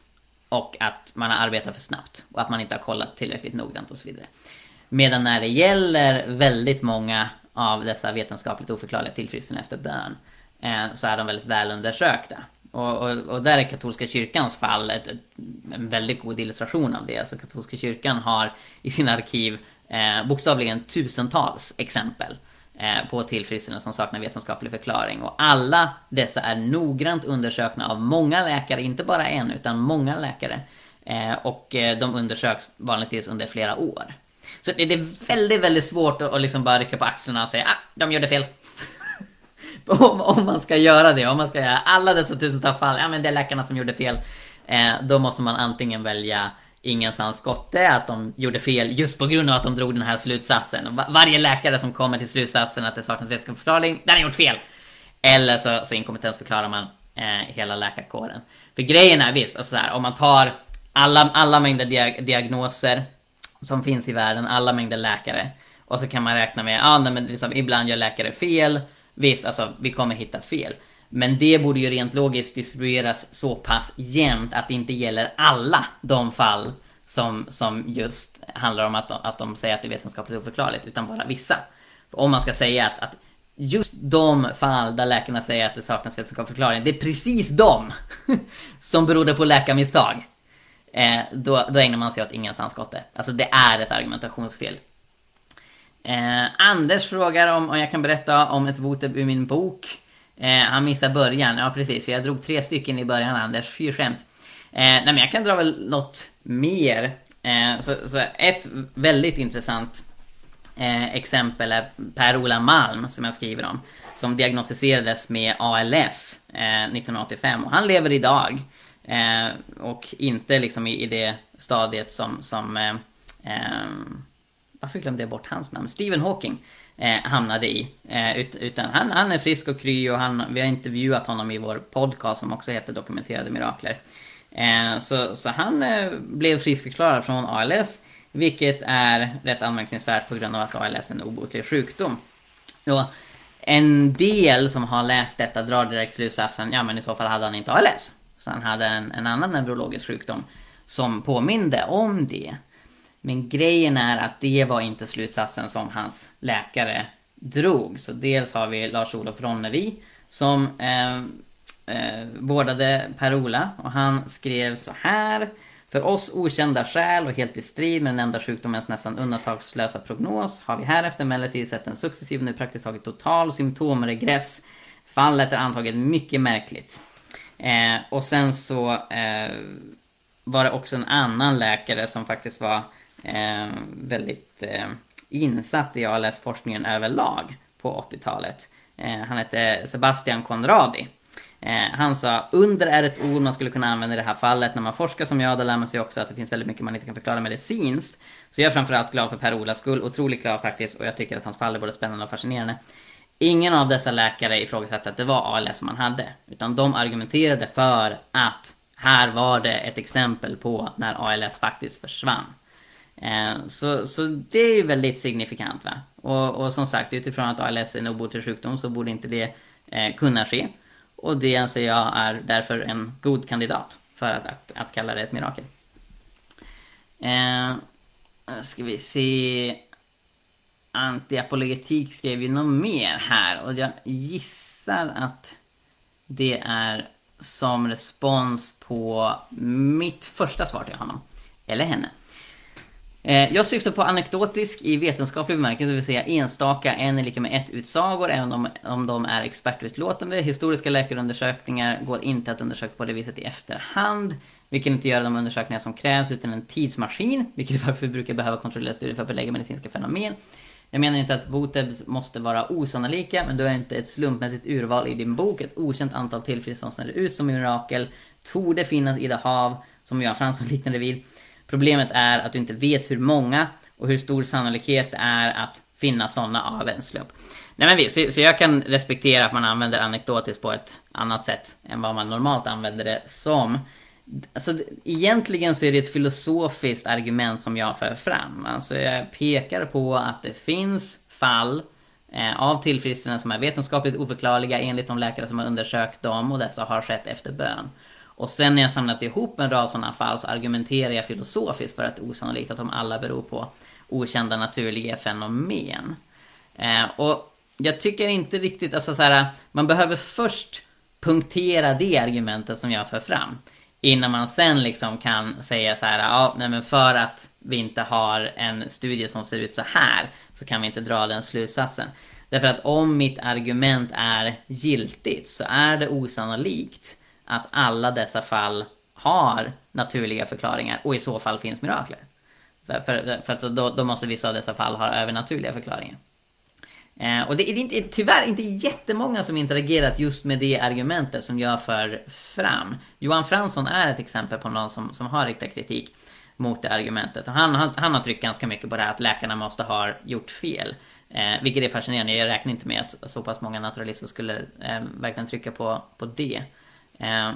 Och att man har arbetat för snabbt. Och att man inte har kollat tillräckligt noggrant och så vidare. Medan när det gäller väldigt många av dessa vetenskapligt oförklarliga tillfrisknande efter bön. Eh, så är de väldigt välundersökta. Och, och, och där är katolska kyrkans fall ett, ett, en väldigt god illustration av det. Alltså katolska kyrkan har i sina arkiv eh, bokstavligen tusentals exempel eh, på tillfrisknande som saknar vetenskaplig förklaring. Och alla dessa är noggrant undersökna av många läkare, inte bara en utan många läkare. Eh, och eh, de undersöks vanligtvis under flera år. Så det, är väldigt, väldigt svårt att, att liksom bara rycka på axlarna och säga ah, de gjorde fel. om, om, man ska göra det, om man ska göra alla dessa tusentals fall, ja men det är läkarna som gjorde fel. Eh, då måste man antingen välja ingen skotte att de gjorde fel just på grund av att de drog den här slutsatsen. Varje läkare som kommer till slutsatsen att det saknas vetenskaplig förklaring, den har gjort fel! Eller så, så inkompetensförklarar man eh, hela läkarkåren. För grejen är visst, alltså här, om man tar alla, alla mängder diag diagnoser som finns i världen, alla mängder läkare. Och så kan man räkna med, ja ah, men liksom, ibland gör läkare fel. Visst, alltså vi kommer hitta fel. Men det borde ju rent logiskt distribueras så pass jämnt att det inte gäller alla de fall som, som just handlar om att, att de säger att det är vetenskapligt oförklarligt, utan bara vissa. Om man ska säga att, att just de fall där läkarna säger att det saknas vetenskaplig förklaring, det är precis de som berodde på läkarmisstag. Eh, då, då ägnar man sig åt ingensansskotte. Alltså det är ett argumentationsfel. Eh, Anders frågar om, om jag kan berätta om ett voteb ur min bok. Eh, han missar början, ja precis, för jag drog tre stycken i början Anders, fy skäms. Eh, nej men jag kan dra väl något mer. Eh, så, så, ett väldigt intressant eh, exempel är Per-Ola Malm som jag skriver om. Som diagnostiserades med ALS 1985 eh, och han lever idag. Eh, och inte liksom i, i det stadiet som, som eh, varför glömde jag bort hans namn? Stephen Hawking eh, hamnade i. Eh, ut, utan han, han är frisk och kry och han, vi har intervjuat honom i vår podcast som också heter Dokumenterade Mirakler. Eh, så, så han eh, blev friskförklarad från ALS. Vilket är rätt anmärkningsvärt på grund av att ALS är en obotlig sjukdom. Och en del som har läst detta drar direkt slutsatsen, ja men i så fall hade han inte ALS. Så han hade en, en annan neurologisk sjukdom som påminde om det. Men grejen är att det var inte slutsatsen som hans läkare drog. Så dels har vi Lars-Olof Ronnevi som eh, eh, vårdade Per-Ola och han skrev så här. För oss okända skäl och helt i strid med den enda sjukdomens nästan undantagslösa prognos har vi härefter emellertid sett en successiv, nu praktiskt taget total symptomregress. Fallet är antagligen mycket märkligt. Eh, och sen så eh, var det också en annan läkare som faktiskt var eh, väldigt eh, insatt i ALS-forskningen överlag på 80-talet. Eh, han hette Sebastian Conradi. Eh, han sa under är ett ord man skulle kunna använda i det här fallet. När man forskar som jag, då lär man sig också att det finns väldigt mycket man inte kan förklara medicinskt. Så jag är framförallt glad för Per-Olas skull, otroligt glad faktiskt, och jag tycker att hans fall är både spännande och fascinerande. Ingen av dessa läkare ifrågasatte att det var ALS som han hade. Utan de argumenterade för att här var det ett exempel på när ALS faktiskt försvann. Eh, så, så det är ju väldigt signifikant va. Och, och som sagt utifrån att ALS är en obotlig sjukdom så borde inte det eh, kunna ske. Och det anser jag är därför en god kandidat för att, att, att kalla det ett mirakel. Eh, ska vi se. Antiapologetik skrev ju något mer här och jag gissar att det är som respons på mitt första svar till honom. Eller henne. Eh, jag syftar på anekdotisk i vetenskaplig bemärkelse, det vill säga enstaka, en är lika med ett utsagor, även om, om de är expertutlåtande. Historiska läkarundersökningar går inte att undersöka på det viset i efterhand. Vi kan inte göra de undersökningar som krävs utan en tidsmaskin, vilket är varför vi brukar behöva kontrollera studier för att belägga medicinska fenomen. Jag menar inte att votebs måste vara osannolika, men du har inte ett slumpmässigt urval i din bok. Ett okänt antal tillfrisknande som ser ut som mirakel torde finnas i det hav som Johan Fransson liknade vid. Problemet är att du inte vet hur många och hur stor sannolikhet det är att finna sådana av en slump. Nej men visst, så, så jag kan respektera att man använder anekdotiskt på ett annat sätt än vad man normalt använder det som. Alltså egentligen så är det ett filosofiskt argument som jag för fram. Alltså jag pekar på att det finns fall eh, av tillfrisknande som är vetenskapligt oförklarliga enligt de läkare som har undersökt dem och dessa har skett efter bön. Och sen när jag samlat ihop en rad sådana fall så argumenterar jag filosofiskt för att det är osannolikt att de alla beror på okända naturliga fenomen. Eh, och jag tycker inte riktigt, alltså så här, man behöver först punktera det argumentet som jag för fram. Innan man sen liksom kan säga så här, ja, nej men för att vi inte har en studie som ser ut så här så kan vi inte dra den slutsatsen. Därför att om mitt argument är giltigt så är det osannolikt att alla dessa fall har naturliga förklaringar och i så fall finns mirakler. För, för, för att då, då, måste vissa av dessa fall ha övernaturliga förklaringar. Eh, och det är inte, tyvärr inte jättemånga som interagerat just med det argumentet som jag för fram. Johan Fransson är ett exempel på någon som, som har riktat kritik mot det argumentet. Han, han, han har tryckt ganska mycket på det här att läkarna måste ha gjort fel. Eh, vilket är fascinerande. Jag räknar inte med att så pass många naturalister skulle eh, verkligen trycka på, på det. Eh,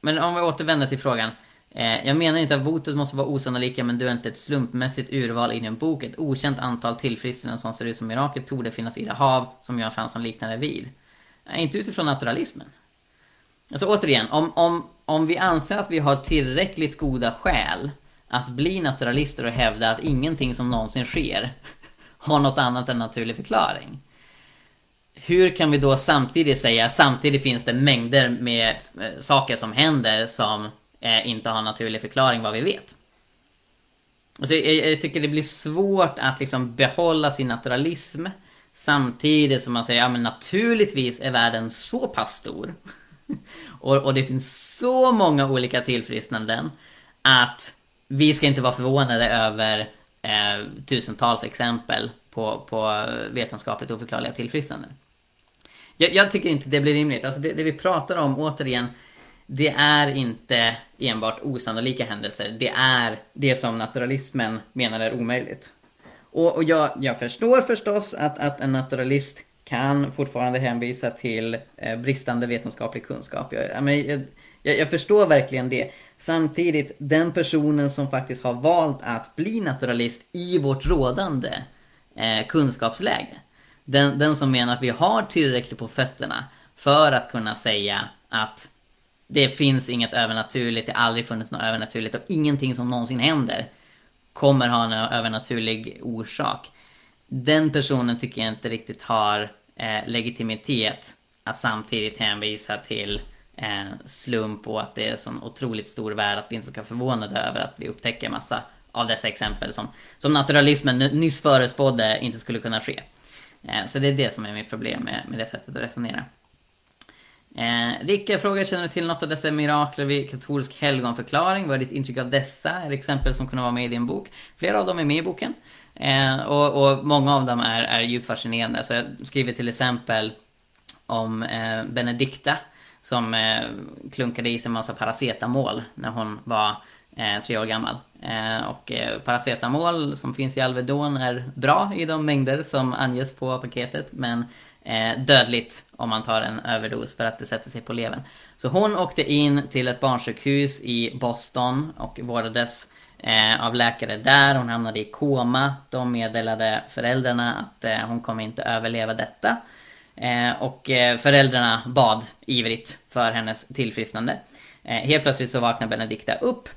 men om vi återvänder till frågan. Eh, jag menar inte att votet måste vara osannolika men du är inte ett slumpmässigt urval i din bok. Ett okänt antal tillfrisknanden som ser ut som mirakel torde finnas i det hav som Göran Fransson liknade vid. Nej, inte utifrån naturalismen. Alltså återigen, om, om, om vi anser att vi har tillräckligt goda skäl att bli naturalister och hävda att ingenting som någonsin sker har något annat än naturlig förklaring. Hur kan vi då samtidigt säga, samtidigt finns det mängder med eh, saker som händer som eh, inte har naturlig förklaring vad vi vet. Alltså, så jag, jag, tycker det blir svårt att liksom behålla sin naturalism samtidigt som man säger, ja men naturligtvis är världen så pass stor och, och det finns så många olika tillfrisknanden att vi ska inte vara förvånade över eh, tusentals exempel på, på vetenskapligt oförklarliga tillfrisknanden. Jag, jag, tycker inte det blir rimligt. Alltså det, det, vi pratar om återigen, det är inte enbart osannolika händelser. Det är det som naturalismen menar är omöjligt. Och, och jag, jag förstår förstås att, att en naturalist kan fortfarande hänvisa till eh, bristande vetenskaplig kunskap. Jag, jag, jag, jag, förstår verkligen det. Samtidigt, den personen som faktiskt har valt att bli naturalist i vårt rådande eh, kunskapsläge. Den, den som menar att vi har tillräckligt på fötterna för att kunna säga att det finns inget övernaturligt, det har aldrig funnits något övernaturligt och ingenting som någonsin händer kommer ha en övernaturlig orsak. Den personen tycker jag inte riktigt har eh, legitimitet att samtidigt hänvisa till eh, slump och att det är en sån otroligt stor värld att vi inte ska vara förvånade över att vi upptäcker massa av dessa exempel som, som naturalismen nyss förespådde inte skulle kunna ske. Eh, så det är det som är mitt problem med, med det sättet att resonera. Eh, Ricka frågar, känner du till något av dessa mirakler vid katolsk helgonförklaring? Vad är ditt intryck av dessa? Är det exempel som kunde vara med i din bok? Flera av dem är med i boken. Eh, och, och, många av dem är, är djupt fascinerande. Så jag skriver till exempel om eh, Benedikta som eh, klunkade i sig en massa paracetamol när hon var eh, tre år gammal. Eh, och eh, paracetamol som finns i Alvedon är bra i de mängder som anges på paketet men eh, dödligt om man tar en överdos för att det sätter sig på levern. Så hon åkte in till ett barnsjukhus i Boston och vårdades eh, av läkare där. Hon hamnade i koma. De meddelade föräldrarna att eh, hon kommer inte överleva detta. Eh, och eh, föräldrarna bad ivrigt för hennes tillfrisknande. Eh, helt plötsligt så vaknar Benedikta upp.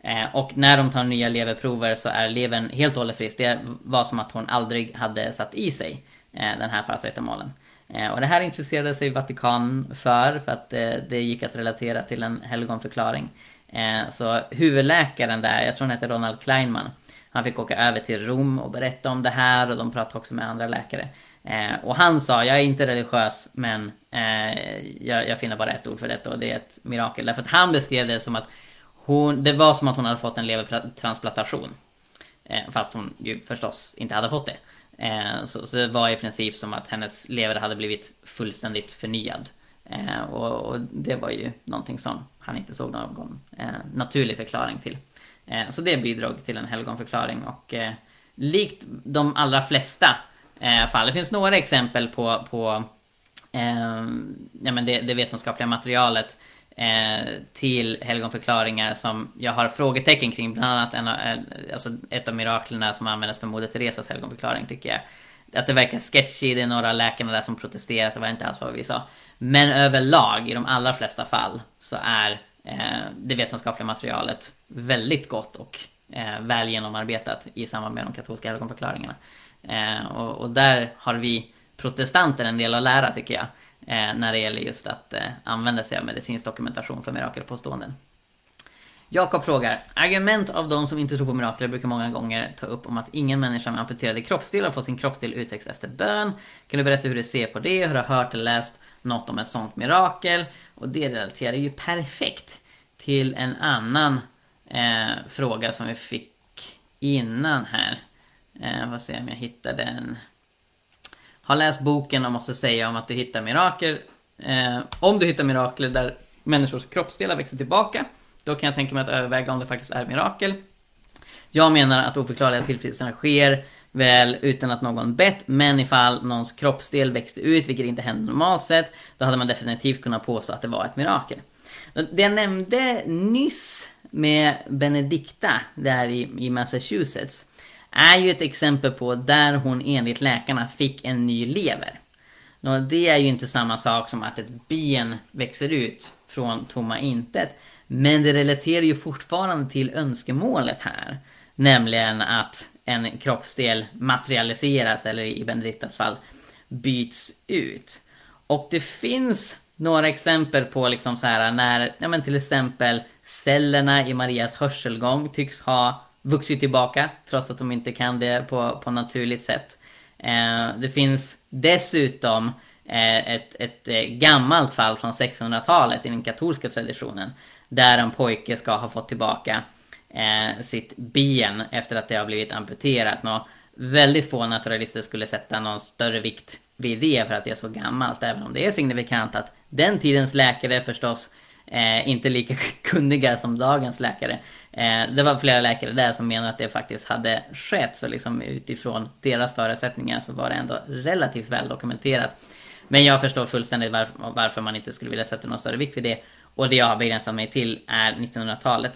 Eh, och när de tar nya leverprover så är levern helt och hållet frisk. Det var som att hon aldrig hade satt i sig Eh, den här paracetamolen. Eh, och det här intresserade sig Vatikan för, för att eh, det gick att relatera till en helgonförklaring. Så huvudläkaren där, jag tror han heter Ronald Kleinman, han fick åka över till Rom och berätta om det här och de pratade också med andra läkare. Och han sa, jag är inte religiös men jag, jag, finner bara ett ord för detta och det är ett mirakel. Därför att han beskrev det som att hon, det var som att hon hade fått en levertransplantation. Fast hon ju förstås inte hade fått det. Eh, så, så, det var i princip som att hennes lever hade blivit fullständigt förnyad. Eh, och, och, det var ju någonting som han inte såg någon eh, naturlig förklaring till. Eh, så det bidrog till en helgonförklaring och eh, likt de allra flesta eh, fall. Det finns några exempel på, på eh, ja, men det, det vetenskapliga materialet Eh, till helgonförklaringar som jag har frågetecken kring. Bland annat en, alltså ett av miraklerna som användes för Moder Teresas helgonförklaring tycker jag. Att det verkar sketchy, det är några läkarna där som protesterar, det var inte alls vad vi sa. Men överlag, i de allra flesta fall, så är eh, det vetenskapliga materialet väldigt gott och eh, väl genomarbetat i samband med de katolska helgonförklaringarna. Eh, och, och, där har vi protestanter en del att lära tycker jag. Eh, när det gäller just att eh, använda sig av medicinsk dokumentation för mirakelpåståenden. Jakob frågar, argument av de som inte tror på mirakler brukar många gånger ta upp om att ingen människa med amputerade kroppsdelar får sin kroppsdel utväxt efter bön. Kan du berätta hur du ser på det? Hur du har hört eller läst något om ett sånt mirakel? Och det relaterar ju perfekt till en annan eh, fråga som vi fick innan här. Eh, vad jag, om jag hittar den. Har läst boken och måste säga om att du hittar mirakel. Eh, om du hittar mirakler där människors kroppsdelar växer tillbaka. Då kan jag tänka mig att överväga om det faktiskt är mirakel. Jag menar att oförklarliga tillfrisknanden sker väl utan att någon bett, men ifall någons kroppsdel växte ut, vilket inte händer normalt sett, då hade man definitivt kunnat påstå att det var ett mirakel. Det jag nämnde nyss med Benedicta, där i, i Massachusetts är ju ett exempel på där hon enligt läkarna fick en ny lever. Nå, det är ju inte samma sak som att ett ben växer ut från tomma intet. Men det relaterar ju fortfarande till önskemålet här. Nämligen att en kroppsdel materialiseras, eller i Benediktas fall byts ut. Och det finns några exempel på liksom så här när, ja men till exempel cellerna i Marias hörselgång tycks ha vuxit tillbaka trots att de inte kan det på, på naturligt sätt. Eh, det finns dessutom eh, ett, ett eh, gammalt fall från 1600-talet i den katolska traditionen där en pojke ska ha fått tillbaka eh, sitt ben efter att det har blivit amputerat. Nå, väldigt få naturalister skulle sätta någon större vikt vid det för att det är så gammalt. Även om det är signifikant att den tidens läkare förstås eh, inte lika kunniga som dagens läkare. Eh, det var flera läkare där som menade att det faktiskt hade skett. Så liksom utifrån deras förutsättningar så var det ändå relativt väl dokumenterat. Men jag förstår fullständigt varför, varför man inte skulle vilja sätta någon större vikt vid det. Och det jag har begränsat mig till är 1900-talet.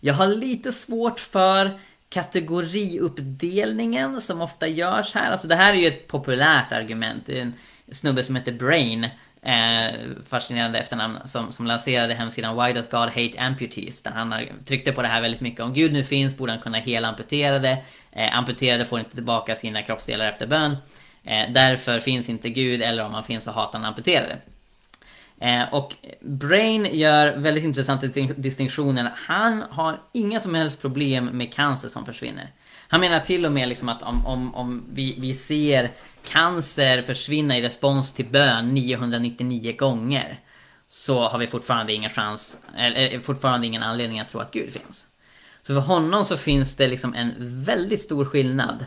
Jag har lite svårt för kategoriuppdelningen som ofta görs här. Alltså det här är ju ett populärt argument. Det är en snubbe som heter Brain, eh, fascinerande efternamn, som, som lanserade hemsidan Why Does God Hate Amputees? Där han tryckte på det här väldigt mycket. Om Gud nu finns borde han kunna hela amputerade. Eh, amputerade får inte tillbaka sina kroppsdelar efter bön. Eh, därför finns inte Gud, eller om han finns så hatar han amputerade. Eh, och Brain gör väldigt intressanta distinktioner. Han har inga som helst problem med cancer som försvinner. Han menar till och med liksom att om, om, om vi, vi ser cancer försvinna i respons till bön 999 gånger så har vi fortfarande ingen chans, eller fortfarande ingen anledning att tro att Gud finns. Så för honom så finns det liksom en väldigt stor skillnad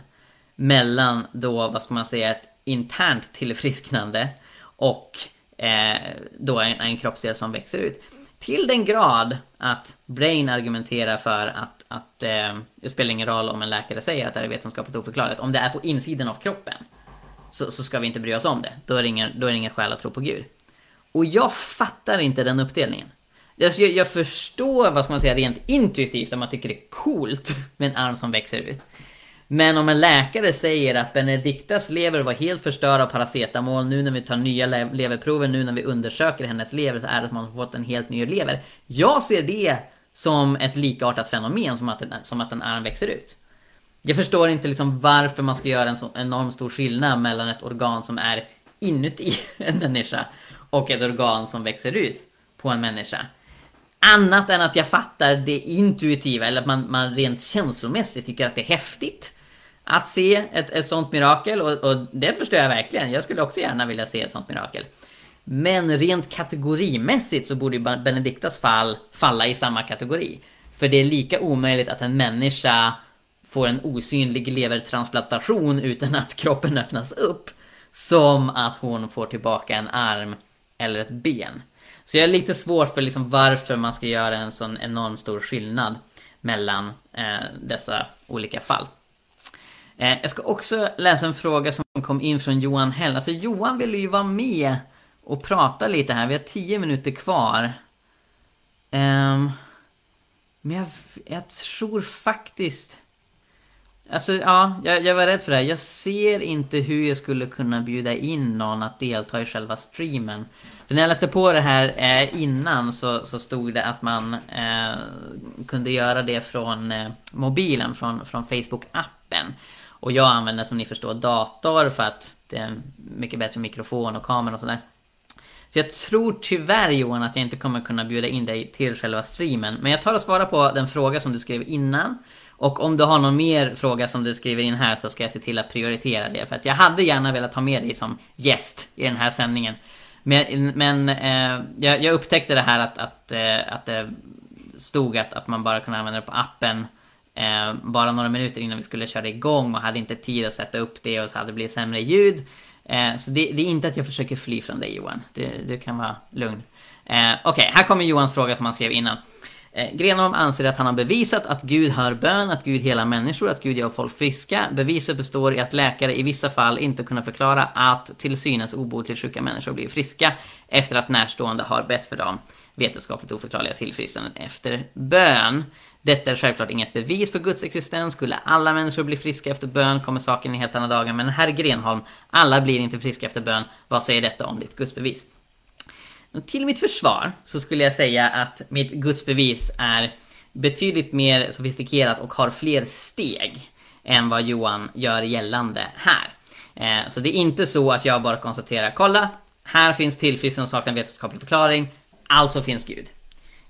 mellan då, vad ska man säga, ett internt tillfrisknande och eh, då en, en kroppsdel som växer ut. Till den grad att Brain argumenterar för att, att eh, det spelar ingen roll om en läkare säger att det är vetenskapligt oförklarligt. Om det är på insidan av kroppen så, så ska vi inte bry oss om det. Då är det, ingen, då är det ingen skäl att tro på Gud. Och jag fattar inte den uppdelningen. Jag, jag förstår, vad ska man säga, rent intuitivt att man tycker det är coolt med en arm som växer ut. Men om en läkare säger att Benediktas lever var helt förstörd av paracetamol nu när vi tar nya leverprover, nu när vi undersöker hennes lever så är det att man har fått en helt ny lever. Jag ser det som ett likartat fenomen som att, som att en arm växer ut. Jag förstår inte liksom varför man ska göra en så enormt stor skillnad mellan ett organ som är inuti en människa och ett organ som växer ut på en människa. Annat än att jag fattar det intuitiva, eller att man, man rent känslomässigt tycker att det är häftigt att se ett, ett sånt mirakel och, och det förstår jag verkligen. Jag skulle också gärna vilja se ett sånt mirakel. Men rent kategorimässigt så borde Benediktas fall falla i samma kategori. För det är lika omöjligt att en människa får en osynlig levertransplantation utan att kroppen öppnas upp. Som att hon får tillbaka en arm eller ett ben. Så jag är lite svårt för liksom varför man ska göra en sån enormt stor skillnad mellan eh, dessa olika fall. Eh, jag ska också läsa en fråga som kom in från Johan Hell. Alltså Johan vill ju vara med och prata lite här. Vi har tio minuter kvar. Eh, men jag, jag tror faktiskt... Alltså ja, jag, jag, var rädd för det här. Jag ser inte hur jag skulle kunna bjuda in någon att delta i själva streamen. För när jag läste på det här eh, innan så, så stod det att man eh, kunde göra det från eh, mobilen, från, från Facebook-appen. Och jag använder som ni förstår dator för att det är en mycket bättre mikrofon och kamera och sådär. Så jag tror tyvärr Johan att jag inte kommer kunna bjuda in dig till själva streamen. Men jag tar och svarar på den fråga som du skrev innan. Och om du har någon mer fråga som du skriver in här så ska jag se till att prioritera det. För att jag hade gärna velat ha med dig som gäst i den här sändningen. Men, men eh, jag, jag, upptäckte det här att, att, eh, att det stod att, att man bara kunde använda det på appen Eh, bara några minuter innan vi skulle köra igång och hade inte tid att sätta upp det och så hade det blivit sämre ljud. Eh, så det, det, är inte att jag försöker fly från dig Johan. Du kan vara lugn. Eh, Okej, okay, här kommer Johans fråga som han skrev innan. Eh, Grenholm anser att han har bevisat att Gud hör bön, att Gud helar människor, att Gud gör folk friska. Beviset består i att läkare i vissa fall inte kunnat förklara att till synes obotligt sjuka människor blir friska efter att närstående har bett för dem vetenskapligt oförklarliga tillfrisknanden efter bön. Detta är självklart inget bevis för Guds existens. Skulle alla människor bli friska efter bön kommer saken i helt andra dagar. Men herr Grenholm, alla blir inte friska efter bön. Vad säger detta om ditt gudsbevis? Till mitt försvar så skulle jag säga att mitt gudsbevis är betydligt mer sofistikerat och har fler steg än vad Johan gör gällande här. Eh, så det är inte så att jag bara konstaterar, kolla, här finns tillfrisknande och saknar vetenskaplig förklaring, alltså finns Gud.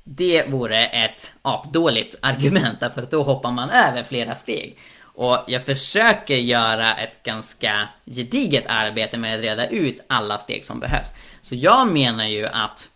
Det vore ett apdåligt argument, därför att då hoppar man över flera steg. Och jag försöker göra ett ganska gediget arbete med att reda ut alla steg som behövs. Så jag menar ju att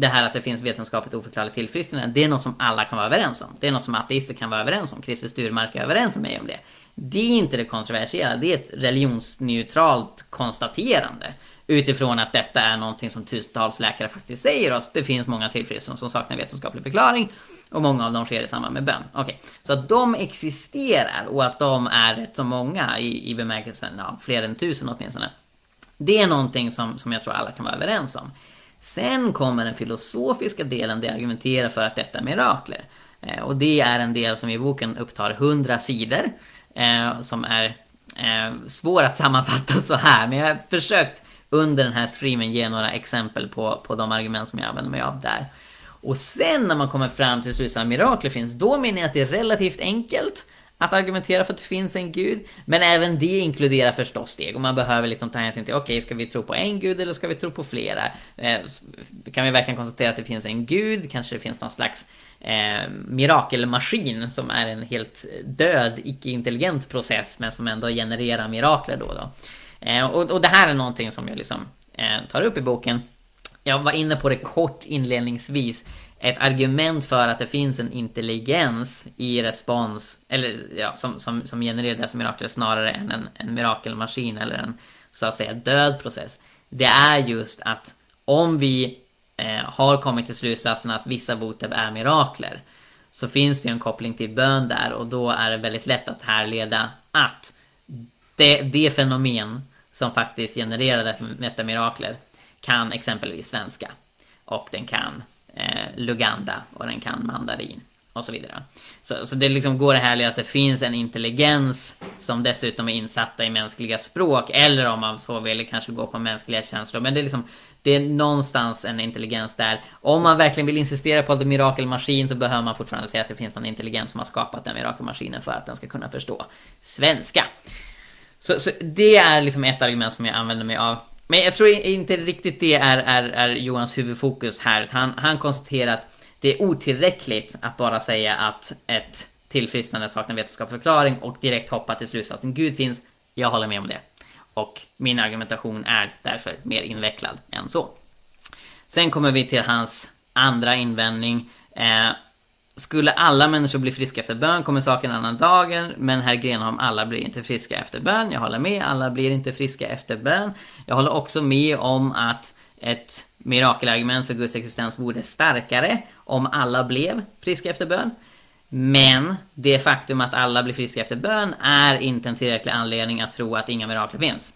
det här att det finns vetenskapligt oförklarligt tillfrisknande, det är något som alla kan vara överens om. Det är något som ateister kan vara överens om. Christer Sturmark är överens med mig om det. Det är inte det kontroversiella, det är ett religionsneutralt konstaterande. Utifrån att detta är någonting som tusentals läkare faktiskt säger oss. Det finns många tillfrisknanden som saknar vetenskaplig förklaring. Och många av dem sker i samband med bön. Okej, okay. så att de existerar och att de är rätt så många i, i bemärkelsen, ja, fler än tusen åtminstone. Det är någonting som, som jag tror alla kan vara överens om. Sen kommer den filosofiska delen där jag argumenterar för att detta är mirakler. Eh, och det är en del som i boken upptar 100 sidor. Eh, som är eh, svår att sammanfatta så här. Men jag har försökt under den här streamen ge några exempel på, på de argument som jag använder mig av där. Och sen när man kommer fram till slutsatsen att mirakler finns, då menar jag att det är relativt enkelt att argumentera för att det finns en gud. Men även det inkluderar förstås steg och man behöver liksom ta hänsyn till okej, okay, ska vi tro på en gud eller ska vi tro på flera? Eh, kan vi verkligen konstatera att det finns en gud? Kanske det finns någon slags eh, mirakelmaskin som är en helt död, icke-intelligent process men som ändå genererar mirakler då och då. Eh, och, och det här är någonting som jag liksom eh, tar upp i boken. Jag var inne på det kort inledningsvis ett argument för att det finns en intelligens i respons, eller ja, som, som, som genererar dessa mirakler snarare än en, en mirakelmaskin eller en så att säga död process. Det är just att om vi eh, har kommit till slutsatsen att vissa votev är mirakler så finns det ju en koppling till bön där och då är det väldigt lätt att härleda att det, det fenomen som faktiskt genererar detta mirakler kan exempelvis svenska och den kan eh, Luganda och den kan mandarin och så vidare. Så, så det liksom går det här att det finns en intelligens som dessutom är insatta i mänskliga språk eller om man så vill kanske gå på mänskliga känslor. Men det är liksom det är någonstans en intelligens där. Om man verkligen vill insistera på att det är mirakelmaskin så behöver man fortfarande säga att det finns någon intelligens som har skapat den mirakelmaskinen för att den ska kunna förstå svenska. Så, så det är liksom ett argument som jag använder mig av. Men jag tror inte riktigt det är, är, är Johans huvudfokus här. Han, han konstaterar att det är otillräckligt att bara säga att ett tillfrisknande saknar vetenskaplig förklaring och direkt hoppa till slutsatsen Gud finns. Jag håller med om det. Och min argumentation är därför mer invecklad än så. Sen kommer vi till hans andra invändning. Eh, skulle alla människor bli friska efter bön kommer saken en annan dagen. Men herr Grenholm, alla blir inte friska efter bön. Jag håller med, alla blir inte friska efter bön. Jag håller också med om att ett mirakelargument för Guds existens vore starkare om alla blev friska efter bön. Men det faktum att alla blir friska efter bön är inte en tillräcklig anledning att tro att inga mirakler finns.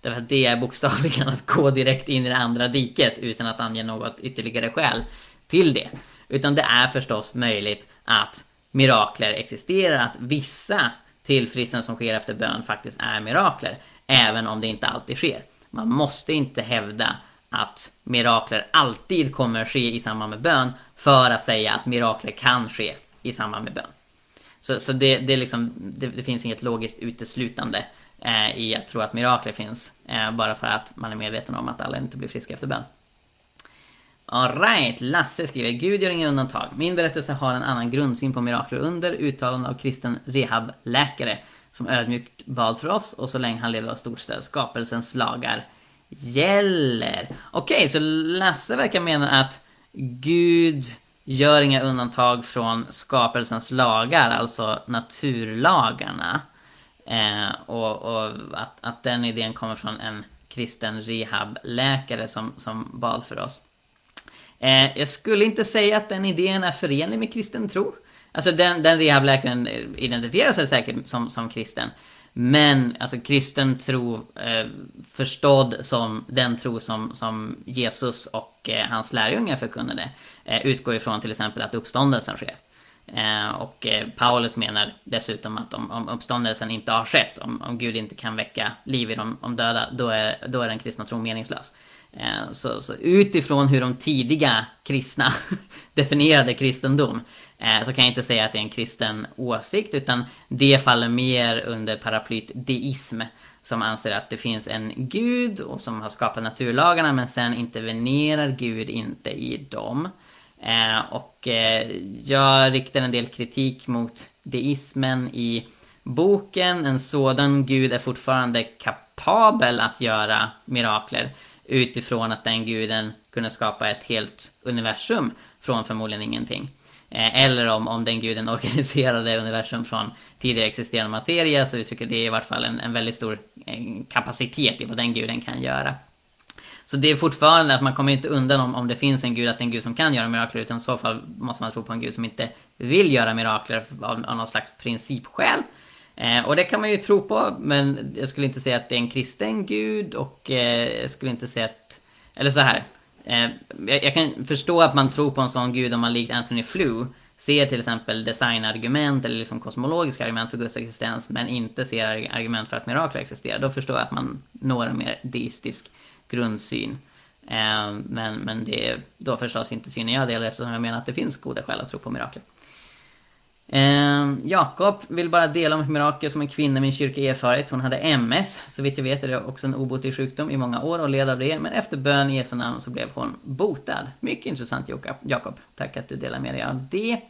Därför att det är bokstavligen att gå direkt in i det andra diket utan att ange något ytterligare skäl till det. Utan det är förstås möjligt att mirakler existerar, att vissa tillfrisknanden som sker efter bön faktiskt är mirakler. Även om det inte alltid sker. Man måste inte hävda att mirakler alltid kommer ske i samband med bön för att säga att mirakler kan ske i samband med bön. Så, så det, det, liksom, det, det finns inget logiskt uteslutande eh, i att tro att mirakler finns eh, bara för att man är medveten om att alla inte blir friska efter bön. Alright, Lasse skriver Gud gör inga undantag. Min berättelse har en annan grundsyn på mirakler under uttalande av kristen rehabläkare som ödmjukt bad för oss och så länge han lever av stort stöd skapelsens lagar gäller. Okej, okay, så Lasse verkar mena att Gud gör inga undantag från skapelsens lagar, alltså naturlagarna. Eh, och, och att, att den idén kommer från en kristen rehabläkare som, som bad för oss. Eh, jag skulle inte säga att den idén är förenlig med kristen tro. Alltså den, den rehabläkaren eh, identifierar sig säkert som, som kristen. Men alltså kristen tro eh, förstådd som den tro som, som Jesus och eh, hans lärjungar förkunnade eh, utgår ifrån till exempel att uppståndelsen sker. Eh, och eh, Paulus menar dessutom att om, om uppståndelsen inte har skett, om, om Gud inte kan väcka liv i de om döda, då är, då är den kristna tron meningslös. Eh, så, så, utifrån hur de tidiga kristna definierade kristendom eh, så kan jag inte säga att det är en kristen åsikt utan det faller mer under paraplyt deism som anser att det finns en gud och som har skapat naturlagarna men sen intervenerar Gud inte i dem. Eh, och jag riktar en del kritik mot deismen i boken. En sådan gud är fortfarande kapabel att göra mirakler utifrån att den guden kunde skapa ett helt universum från förmodligen ingenting. Eh, eller om, om den guden organiserade universum från tidigare existerande materia så uttrycker det i vart fall en, en väldigt stor eh, kapacitet i vad den guden kan göra. Så det är fortfarande att man kommer inte undan om, om det finns en gud, att det är en gud som kan göra mirakler. Utan i så fall måste man tro på en gud som inte vill göra mirakler av, av någon slags principskäl. Eh, och det kan man ju tro på, men jag skulle inte säga att det är en kristen gud och eh, jag skulle inte säga att... Eller så här. Eh, jag, jag, kan förstå att man tror på en sån gud om man likt Anthony Flew ser till exempel designargument eller liksom kosmologiska argument för Guds existens men inte ser argument för att mirakler existerar. Då förstår jag att man når en mer deistisk grundsyn. Eh, men, men det är då förstås inte synen jag delar eftersom jag menar att det finns goda skäl att tro på mirakel. Eh, Jakob vill bara dela om ett mirakel som en kvinna i min kyrka erfarit. Hon hade MS. Så vitt jag vet är det också en obotlig sjukdom i många år och led av det. Men efter bön i Jesu namn så blev hon botad. Mycket intressant Jakob. Tack att du delar med dig av det.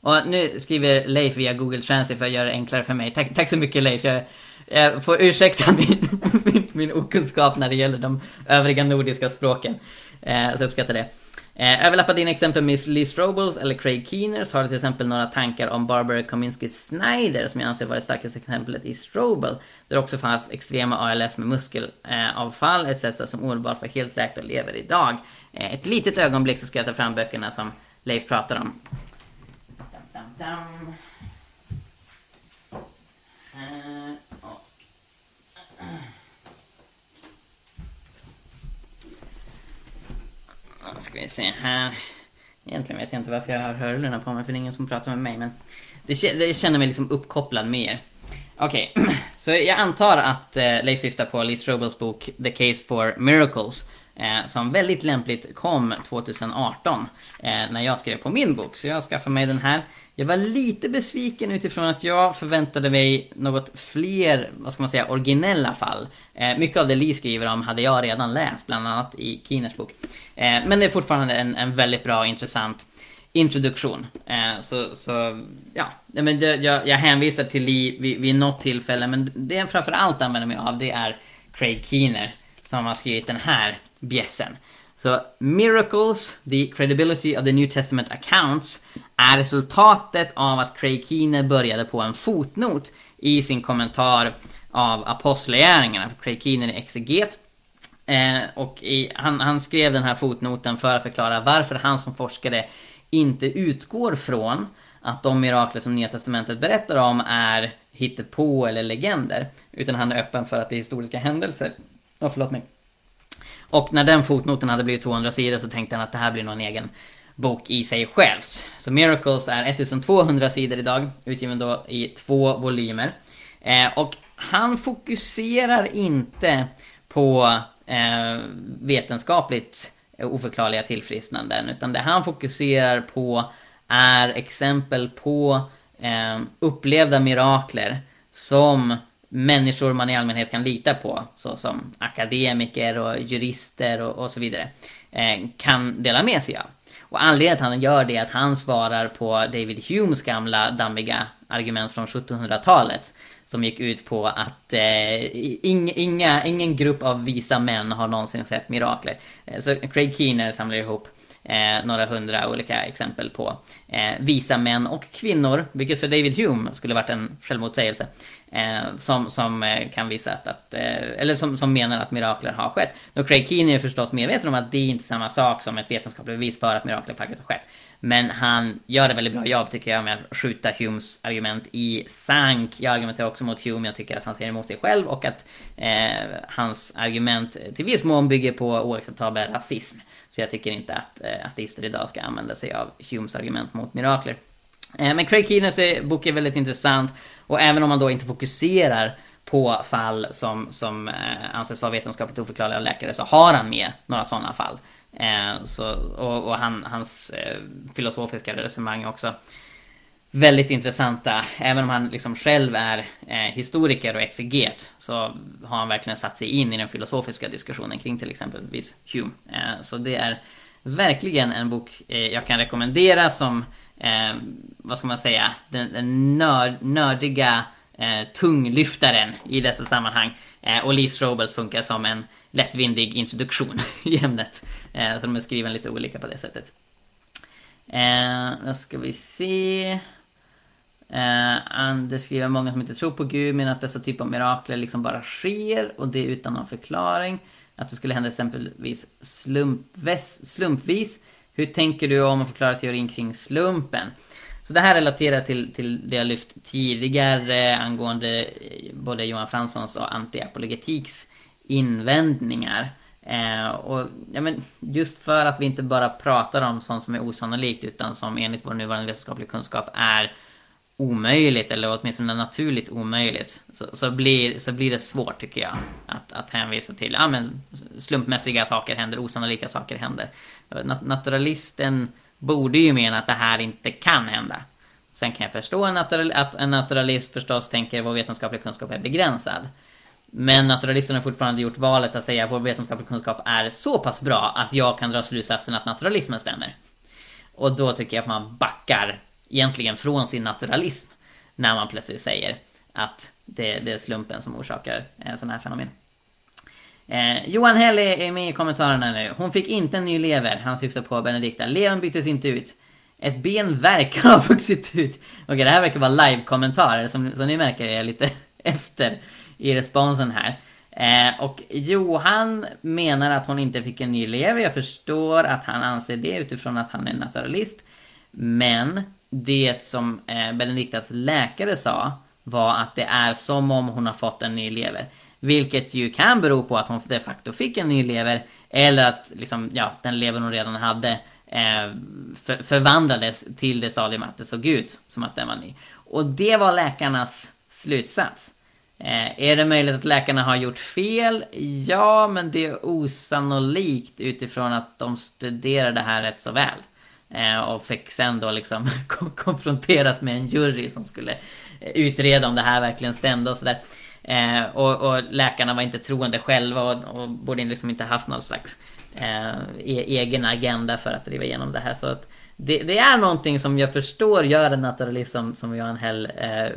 Och nu skriver Leif via Google Translate för att göra det enklare för mig. Tack, tack så mycket Leif. Jag, jag får ursäkta min, min, min okunskap när det gäller de övriga nordiska språken. Eh, så uppskattar det. Eh, överlappar dina exempel med Lee Strobels eller Craig Keeners har du till exempel några tankar om Barbara Kominsky Snyder som jag anser vara det starkaste exemplet i Strobel. Där det också fanns extrema ALS med muskelavfall etc. som omedelbart var helt läkt och lever idag. Eh, ett litet ögonblick så ska jag ta fram böckerna som Leif pratar om. Dum, dum, dum. ska vi se här. Egentligen vet jag inte varför jag har hörlurarna på mig för det är ingen som pratar med mig men det, det känner mig liksom uppkopplad mer. Okej, okay. så jag antar att eh, Leif syftar på Lee Strobels bok The Case for Miracles. Eh, som väldigt lämpligt kom 2018 eh, när jag skrev på min bok. Så jag skaffade mig den här. Jag var lite besviken utifrån att jag förväntade mig något fler, vad ska man säga, originella fall. Eh, mycket av det Lee skriver om hade jag redan läst, bland annat i Keeners bok. Eh, men det är fortfarande en, en väldigt bra, och intressant introduktion. Eh, så, så, ja, men det, jag, jag hänvisar till Lee vid, vid något tillfälle, men det jag framförallt använder mig av det är Craig Keener som har skrivit den här bjässen. Så Miracles, the credibility of the New Testament accounts, är resultatet av att Craig Keene började på en fotnot i sin kommentar av Apostlagärningarna. Craig Keene är exeget. Eh, och i, han, han, skrev den här fotnoten för att förklara varför han som forskare inte utgår från att de mirakler som Nya Testamentet berättar om är hittepå eller legender. Utan han är öppen för att det är historiska händelser. Oh, förlåt mig. Och när den fotnoten hade blivit 200 sidor så tänkte han att det här blir någon egen bok i sig självt. Så Miracles är 1200 sidor idag, utgiven då i två volymer. Eh, och han fokuserar inte på eh, vetenskapligt oförklarliga tillfrisknanden, utan det han fokuserar på är exempel på eh, upplevda mirakler som människor man i allmänhet kan lita på, såsom akademiker och jurister och, och så vidare, eh, kan dela med sig av. Och anledningen till att han gör det är att han svarar på David Humes gamla dammiga argument från 1700-talet. Som gick ut på att eh, inga, ingen grupp av visa män har någonsin sett mirakler. Eh, så Craig Keener samlar ihop eh, några hundra olika exempel på eh, visa män och kvinnor, vilket för David Hume skulle varit en självmotsägelse. Eh, som, som eh, kan visa att, att eh, eller som, som menar att mirakler har skett. Då Craig Keeney är förstås medveten om att det är inte samma sak som ett vetenskapligt bevis för att mirakler faktiskt har skett. Men han gör ett väldigt bra jobb tycker jag med att skjuta Humes argument i sank. Jag argumenterar också mot Hume, jag tycker att han säger emot sig själv och att eh, hans argument till viss mån bygger på oacceptabel rasism. Så jag tycker inte att eh, ateister idag ska använda sig av Humes argument mot mirakler. Eh, men Craig Keeners eh, bok är väldigt intressant och även om man då inte fokuserar på fall som, som eh, anses vara vetenskapligt oförklarliga av läkare så har han med några sådana fall. Eh, så, och, och han, hans eh, filosofiska resonemang också väldigt intressanta. Även om han liksom själv är eh, historiker och exeget så har han verkligen satt sig in i den filosofiska diskussionen kring till exempelvis Hume. Eh, så det är verkligen en bok eh, jag kan rekommendera som, eh, vad ska man säga, den, den nörd, nördiga eh, tunglyftaren i dessa sammanhang. Eh, och Lee Strobels funkar som en lättvindig introduktion i ämnet. Så de är skriven lite olika på det sättet. Eh, då ska vi se. Eh, Anders skriver många som inte tror på Gud men att dessa typer av mirakler liksom bara sker och det utan någon förklaring. Att det skulle hända exempelvis slumpvis. slumpvis. Hur tänker du om att förklara teorin kring slumpen? Så det här relaterar till, till det jag lyft tidigare angående eh, både Johan Franssons och antiapologetiks invändningar. Eh, och ja, men just för att vi inte bara pratar om sånt som är osannolikt utan som enligt vår nuvarande vetenskapliga kunskap är omöjligt eller åtminstone naturligt omöjligt så, så, blir, så blir det svårt tycker jag att, att hänvisa till ja, men slumpmässiga saker händer, osannolika saker händer. Naturalisten borde ju mena att det här inte kan hända. Sen kan jag förstå en natural, att en naturalist förstås tänker att vår vetenskapliga kunskap är begränsad. Men naturalisten har fortfarande gjort valet att säga att vår vetenskapliga kunskap är så pass bra att jag kan dra slutsatsen att naturalismen stämmer. Och då tycker jag att man backar egentligen från sin naturalism när man plötsligt säger att det, det är slumpen som orsakar eh, sådana här fenomen. Eh, Johan Hell är med i kommentarerna nu. Hon fick inte en ny lever. Han syftar på Benedikta. Levern byttes inte ut. Ett ben verkar ha vuxit ut. Okej, det här verkar vara live-kommentarer. Som, som ni märker är jag lite efter i responsen här. Eh, och Johan menar att hon inte fick en ny lever. Jag förstår att han anser det utifrån att han är naturalist. Men det som eh, Benediktas läkare sa var att det är som om hon har fått en ny lever. Vilket ju kan bero på att hon de facto fick en ny lever eller att liksom, ja, den lever hon redan hade eh, för, förvandlades till det stadium att det såg ut som att den var ny. Och det var läkarnas slutsats. Eh, är det möjligt att läkarna har gjort fel? Ja, men det är osannolikt utifrån att de studerar det här rätt så väl. Eh, och fick sen då liksom konfronteras med en jury som skulle eh, utreda om det här verkligen stämde och sådär. Eh, och, och, läkarna var inte troende själva och, och borde liksom inte haft någon slags eh, e- egen agenda för att driva igenom det här. Så att det, det, är någonting som jag förstår gör en naturalist som, som Johan Hell eh,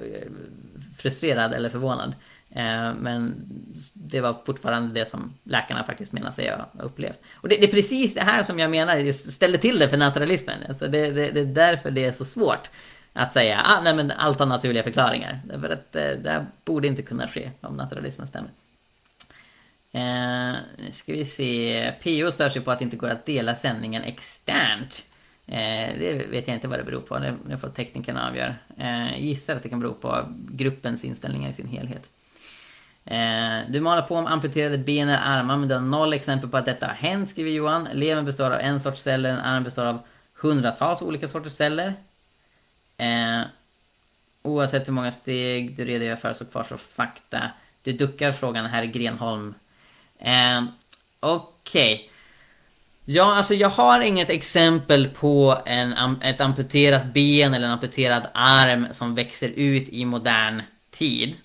frustrerad eller förvånad. Eh, men det var fortfarande det som läkarna faktiskt menar sig ha upplevt. Och det, det, är precis det här som jag menar just ställer till det för naturalismen. Alltså det, det, det är därför det är så svårt att säga ah, nej men allt har naturliga förklaringar. Därför att eh, det här borde inte kunna ske om naturalismen stämmer. Eh, nu ska vi se. PO stör sig på att det inte går att dela sändningen externt. Eh, det vet jag inte vad det beror på. Det får teknikerna avgöra. Eh, gissar att det kan bero på gruppens inställningar i sin helhet. Eh, du malar på om amputerade ben eller armar men du har noll exempel på att detta har hänt, skriver Johan. Levern består av en sorts celler, en arm består av hundratals olika sorters celler. Eh, oavsett hur många steg du redogör för så kvarstår fakta. Du duckar frågan, herr Grenholm. Eh, Okej. Okay. Ja, alltså jag har inget exempel på en, ett amputerat ben eller en amputerad arm som växer ut i modern tid.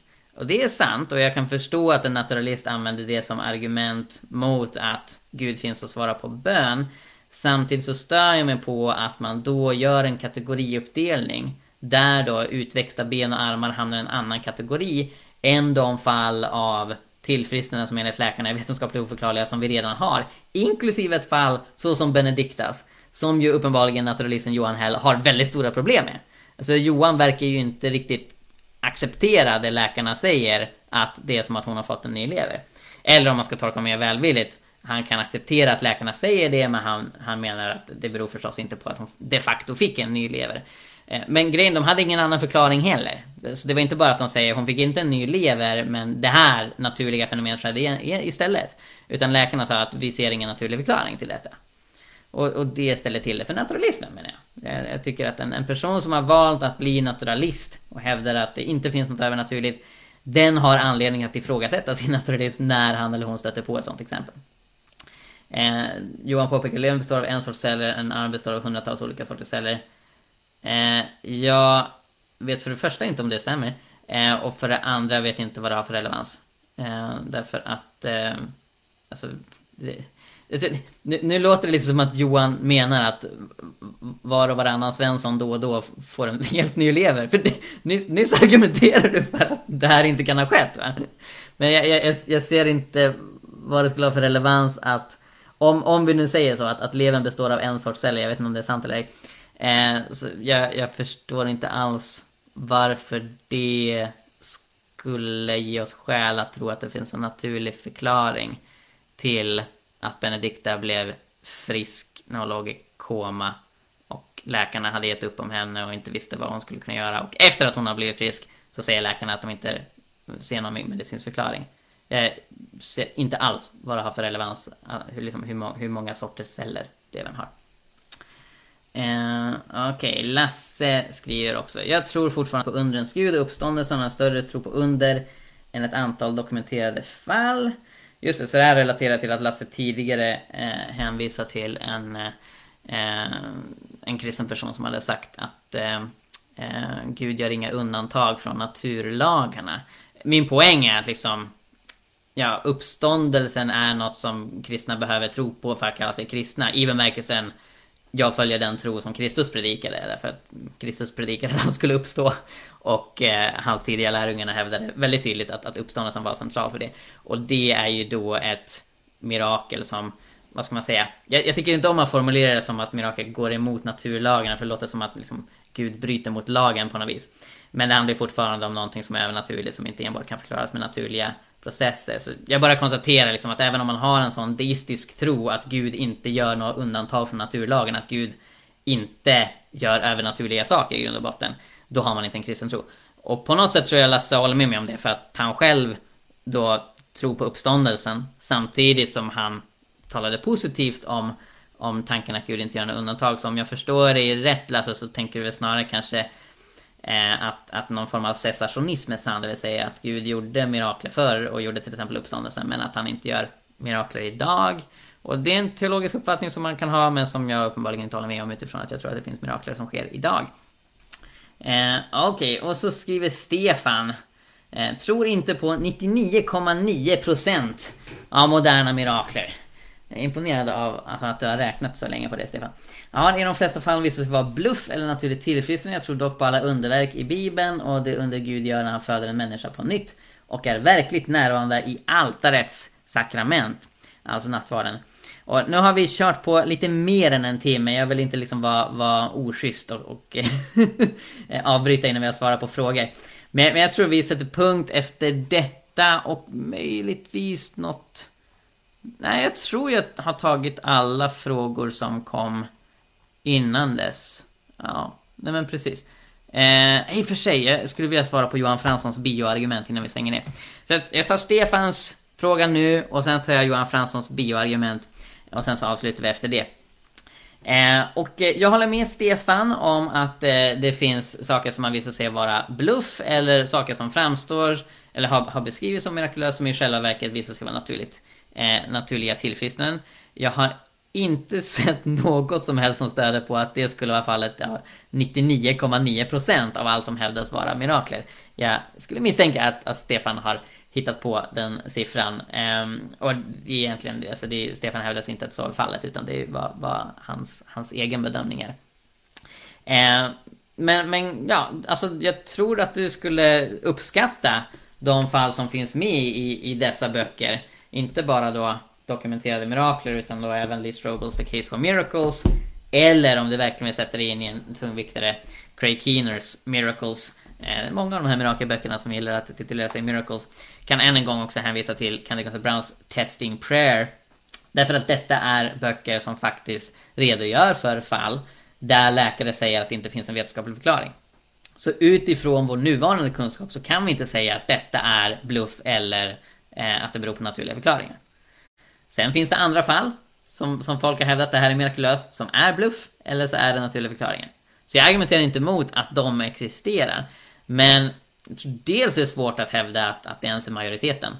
Och det är sant och jag kan förstå att en naturalist använder det som argument mot att Gud finns och svarar på bön. Samtidigt så stör jag mig på att man då gör en kategoriuppdelning där då utväxta ben och armar hamnar i en annan kategori än de fall av tillfrisknande som enligt läkarna är vetenskapligt oförklarliga som vi redan har. Inklusive ett fall så som Benediktas som ju uppenbarligen naturalisten Johan Hell har väldigt stora problem med. Alltså Johan verkar ju inte riktigt acceptera det läkarna säger att det är som att hon har fått en ny lever. Eller om man ska tolka mer välvilligt. Han kan acceptera att läkarna säger det men han, han menar att det beror förstås inte på att hon de facto fick en ny lever. Eh, men grejen, de hade ingen annan förklaring heller. Så det var inte bara att de säger hon fick inte en ny lever men det här naturliga fenomenet skedde istället. Utan läkarna sa att vi ser ingen naturlig förklaring till detta. Och, och det ställer till det för naturalismen menar jag. jag. Jag tycker att en, en person som har valt att bli naturalist och hävdar att det inte finns något övernaturligt den har anledning att ifrågasätta sin naturalism när han eller hon stöter på ett sånt exempel. Eh, Johan påpekar att levern består av en sorts celler, en arm består av hundratals olika sorters celler. Eh, jag vet för det första inte om det stämmer. Eh, och för det andra vet jag inte vad det har för relevans. Eh, därför att, eh, alltså, det, Alltså, nu, nu, låter det lite som att Johan menar att var och varannan Svensson då och då får en helt ny lever. För det, nyss, nyss argumenterar du för att det här inte kan ha skett. Va? Men jag, jag, jag, ser inte vad det skulle ha för relevans att om, om vi nu säger så att, att levern består av en sorts celler, jag vet inte om det är sant eller ej. Eh, så jag, jag förstår inte alls varför det skulle ge oss skäl att tro att det finns en naturlig förklaring till att Benedikta blev frisk när hon låg i koma och läkarna hade gett upp om henne och inte visste vad hon skulle kunna göra. Och efter att hon har blivit frisk så säger läkarna att de inte ser någon medicinsk förklaring. Jag ser inte alls vad det har för relevans, eh, hur, liksom, hur, hur många sorters celler levern har. Eh, Okej, okay. Lasse skriver också. Jag tror fortfarande på undrens gud och uppståndelsen har större tro på under än ett antal dokumenterade fall. Just det, så det här relaterar till att Lasse tidigare eh, hänvisar till en, eh, en kristen person som hade sagt att eh, eh, Gud gör inga undantag från naturlagarna. Min poäng är att liksom Ja, uppståndelsen är något som kristna behöver tro på för att kalla sig kristna. I bemärkelsen jag följer den tro som Kristus predikade därför att Kristus predikade att han skulle uppstå och eh, hans tidiga lärjungar hävdade väldigt tydligt att, att uppståndelsen var central för det. Och det är ju då ett mirakel som, vad ska man säga? Jag, jag tycker inte om att formulera det som att mirakel går emot naturlagarna för det låter som att liksom, Gud bryter mot lagen på något vis. Men det handlar fortfarande om någonting som är övernaturligt som inte enbart kan förklaras med naturliga processer. Så jag bara konstaterar liksom att även om man har en sån deistisk tro att Gud inte gör några undantag från naturlagen, att Gud inte gör övernaturliga saker i grund och botten, då har man inte en kristen tro. Och på något sätt tror jag Lasse håller med mig om det för att han själv då tror på uppståndelsen samtidigt som han talade positivt om, om tanken att Gud inte gör några undantag. Så om jag förstår dig rätt Lasse så tänker du väl snarare kanske Eh, att, att någon form av cessationism är sann, det vill säga att Gud gjorde mirakler förr och gjorde till exempel uppståndelsen men att han inte gör mirakler idag. Och det är en teologisk uppfattning som man kan ha men som jag uppenbarligen inte håller med om utifrån att jag tror att det finns mirakler som sker idag. Eh, Okej, okay. och så skriver Stefan eh, Tror inte på 99,9% av moderna mirakler. Jag är imponerad av att du har räknat så länge på det Stefan. Ja, i de flesta fall visar sig vara bluff eller naturlig tillfrisknande. Jag tror dock på alla underverk i Bibeln och det under Gud gör när han föder en människa på nytt. Och är verkligt närvarande i altarets sakrament. Alltså nattvarden. Och nu har vi kört på lite mer än en timme. Jag vill inte liksom vara, vara oschysst och, och avbryta innan vi har svarat på frågor. Men, men jag tror vi sätter punkt efter detta och möjligtvis något Nej, jag tror jag har tagit alla frågor som kom innan dess. Ja, nej men precis. Eh, I och för sig, jag skulle vilja svara på Johan Franssons bioargument innan vi stänger ner. Så jag tar Stefans fråga nu och sen tar jag Johan Franssons bioargument. Och sen så avslutar vi efter det. Eh, och eh, jag håller med Stefan om att eh, det finns saker som man visar sig vara bluff eller saker som framstår eller har, har beskrivits som mirakulösa som i själva verket visar sig vara naturligt eh, naturliga tillfrisknanden. Jag har inte sett något som helst som stöder på att det skulle vara fallet 99,9% av allt som hävdas vara mirakler. Jag skulle misstänka att, att Stefan har hittat på den siffran. Ehm, och det är egentligen, alltså det, Stefan hävdas inte att så är fallet utan det var, var hans, hans egen bedömning är. Ehm, men, men ja, alltså jag tror att du skulle uppskatta de fall som finns med i, i dessa böcker. Inte bara då dokumenterade mirakler utan då även Liz Robles The Case for Miracles. Eller om du verkligen vill sätta dig in i en tungviktare, Craig Keeners Miracles. Eh, många av de här mirakelböckerna som gillar att titulera sig Miracles kan än en gång också hänvisa till Candy Browns Testing Prayer. Därför att detta är böcker som faktiskt redogör för fall där läkare säger att det inte finns en vetenskaplig förklaring. Så utifrån vår nuvarande kunskap så kan vi inte säga att detta är bluff eller eh, att det beror på naturliga förklaringar. Sen finns det andra fall som, som folk har hävdat det här är mirakulöst, som är bluff, eller så är det naturliga förklaringar. Så jag argumenterar inte emot att de existerar. Men dels är det svårt att hävda att, att det ens är majoriteten.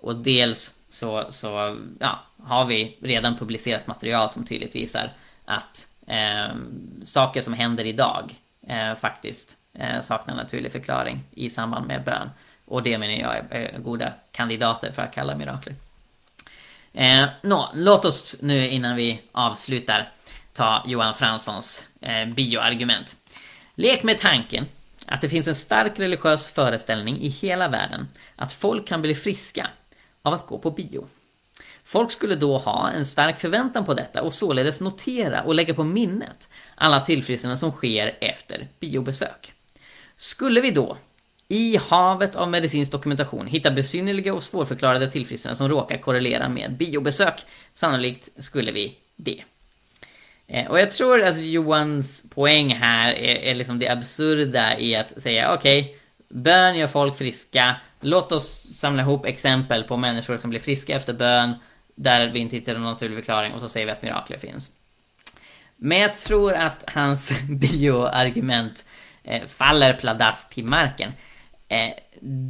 Och dels så, så ja, har vi redan publicerat material som tydligt visar att eh, saker som händer idag eh, faktiskt eh, saknar naturlig förklaring i samband med bön. Och det menar jag är, är goda kandidater för att kalla mirakler. Eh, nå, låt oss nu innan vi avslutar ta Johan Franssons eh, bioargument. Lek med tanken att det finns en stark religiös föreställning i hela världen att folk kan bli friska av att gå på bio. Folk skulle då ha en stark förväntan på detta och således notera och lägga på minnet alla tillfrisknanden som sker efter biobesök. Skulle vi då i havet av medicinsk dokumentation hitta besynnerliga och svårförklarade tillfrisknanden som råkar korrelera med biobesök? Sannolikt skulle vi det. Eh, och jag tror att alltså, Johans poäng här är, är liksom det absurda i att säga okej, okay, bön gör folk friska. Låt oss samla ihop exempel på människor som blir friska efter bön där vi inte hittar någon naturlig förklaring och så säger vi att mirakler finns. Men jag tror att hans bioargument eh, faller pladask till marken. Eh,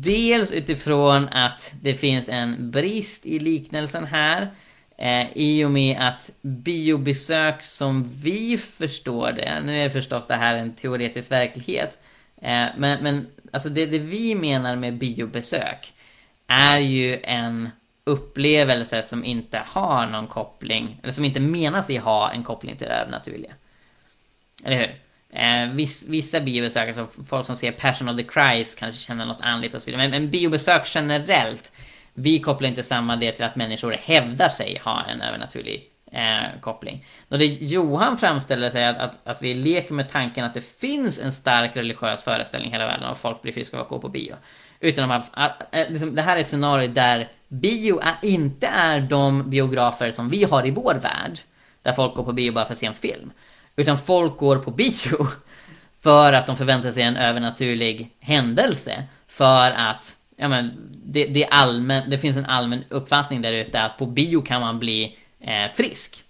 dels utifrån att det finns en brist i liknelsen här. Eh, I och med att biobesök som vi förstår det, nu är förstås det här en teoretisk verklighet. Eh, men, men alltså det, det vi menar med biobesök är ju en upplevelse som inte har någon koppling, eller som inte menar sig ha en koppling till det övernaturliga. Eller hur? Eh, viss, vissa biobesök, alltså folk som ser Passion of the Christ kanske känner något andligt och så vidare. Men, men biobesök generellt, vi kopplar inte samman det till att människor hävdar sig ha en övernaturlig eh, koppling. Då det Johan framställer sig att, att, att, vi leker med tanken att det finns en stark religiös föreställning i hela världen och folk blir friska av att gå på bio. Utan att, att, att eh, liksom, det här är ett scenario där bio är, inte är de biografer som vi har i vår värld. Där folk går på bio bara för att se en film. Utan folk går på bio för att de förväntar sig en övernaturlig händelse. För att ja, men, det, det, allmän, det finns en allmän uppfattning där ute att på bio kan man bli eh, frisk.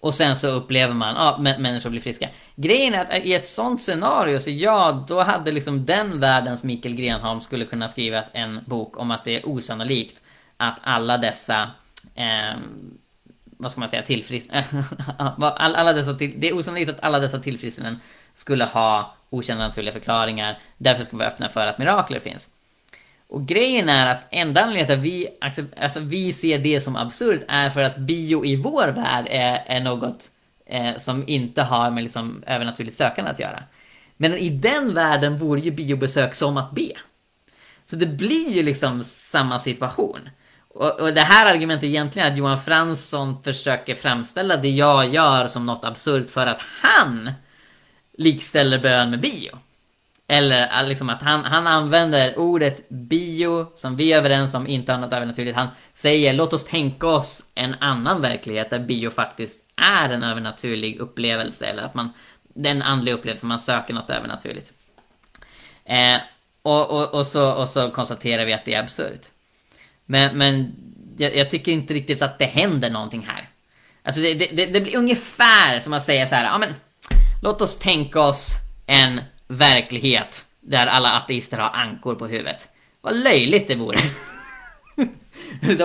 Och sen så upplever man, ja, människor blir friska. Grejen är att i ett sånt scenario, så ja, då hade liksom den världens Mikael Grenholm skulle kunna skriva en bok om att det är osannolikt att alla dessa eh, vad ska man säga, tillfrisknanden. alla dessa till, det är osannolikt att alla dessa tillfrisknanden skulle ha okända naturliga förklaringar. Därför ska vi vara öppna för att mirakler finns. Och grejen är att enda anledningen till att vi, alltså, vi ser det som absurt är för att bio i vår värld är, är något eh, som inte har med liksom övernaturligt sökande att göra. Men i den världen vore ju biobesök som att be. Så det blir ju liksom samma situation. Och, och det här argumentet egentligen att Johan Fransson försöker framställa det jag gör som något absurt för att han likställer bön med bio. Eller äh, liksom att han, han använder ordet bio, som vi är överens om inte har något övernaturligt. Han säger låt oss tänka oss en annan verklighet där bio faktiskt är en övernaturlig upplevelse. Eller att man, den andliga upplevelse, man söker något övernaturligt. Eh, och, och, och, så, och så konstaterar vi att det är absurt. Men, men jag, jag, tycker inte riktigt att det händer någonting här. Alltså det, det, det blir ungefär som att säga så här, ja men låt oss tänka oss en verklighet där alla ateister har ankor på huvudet. Vad löjligt det vore.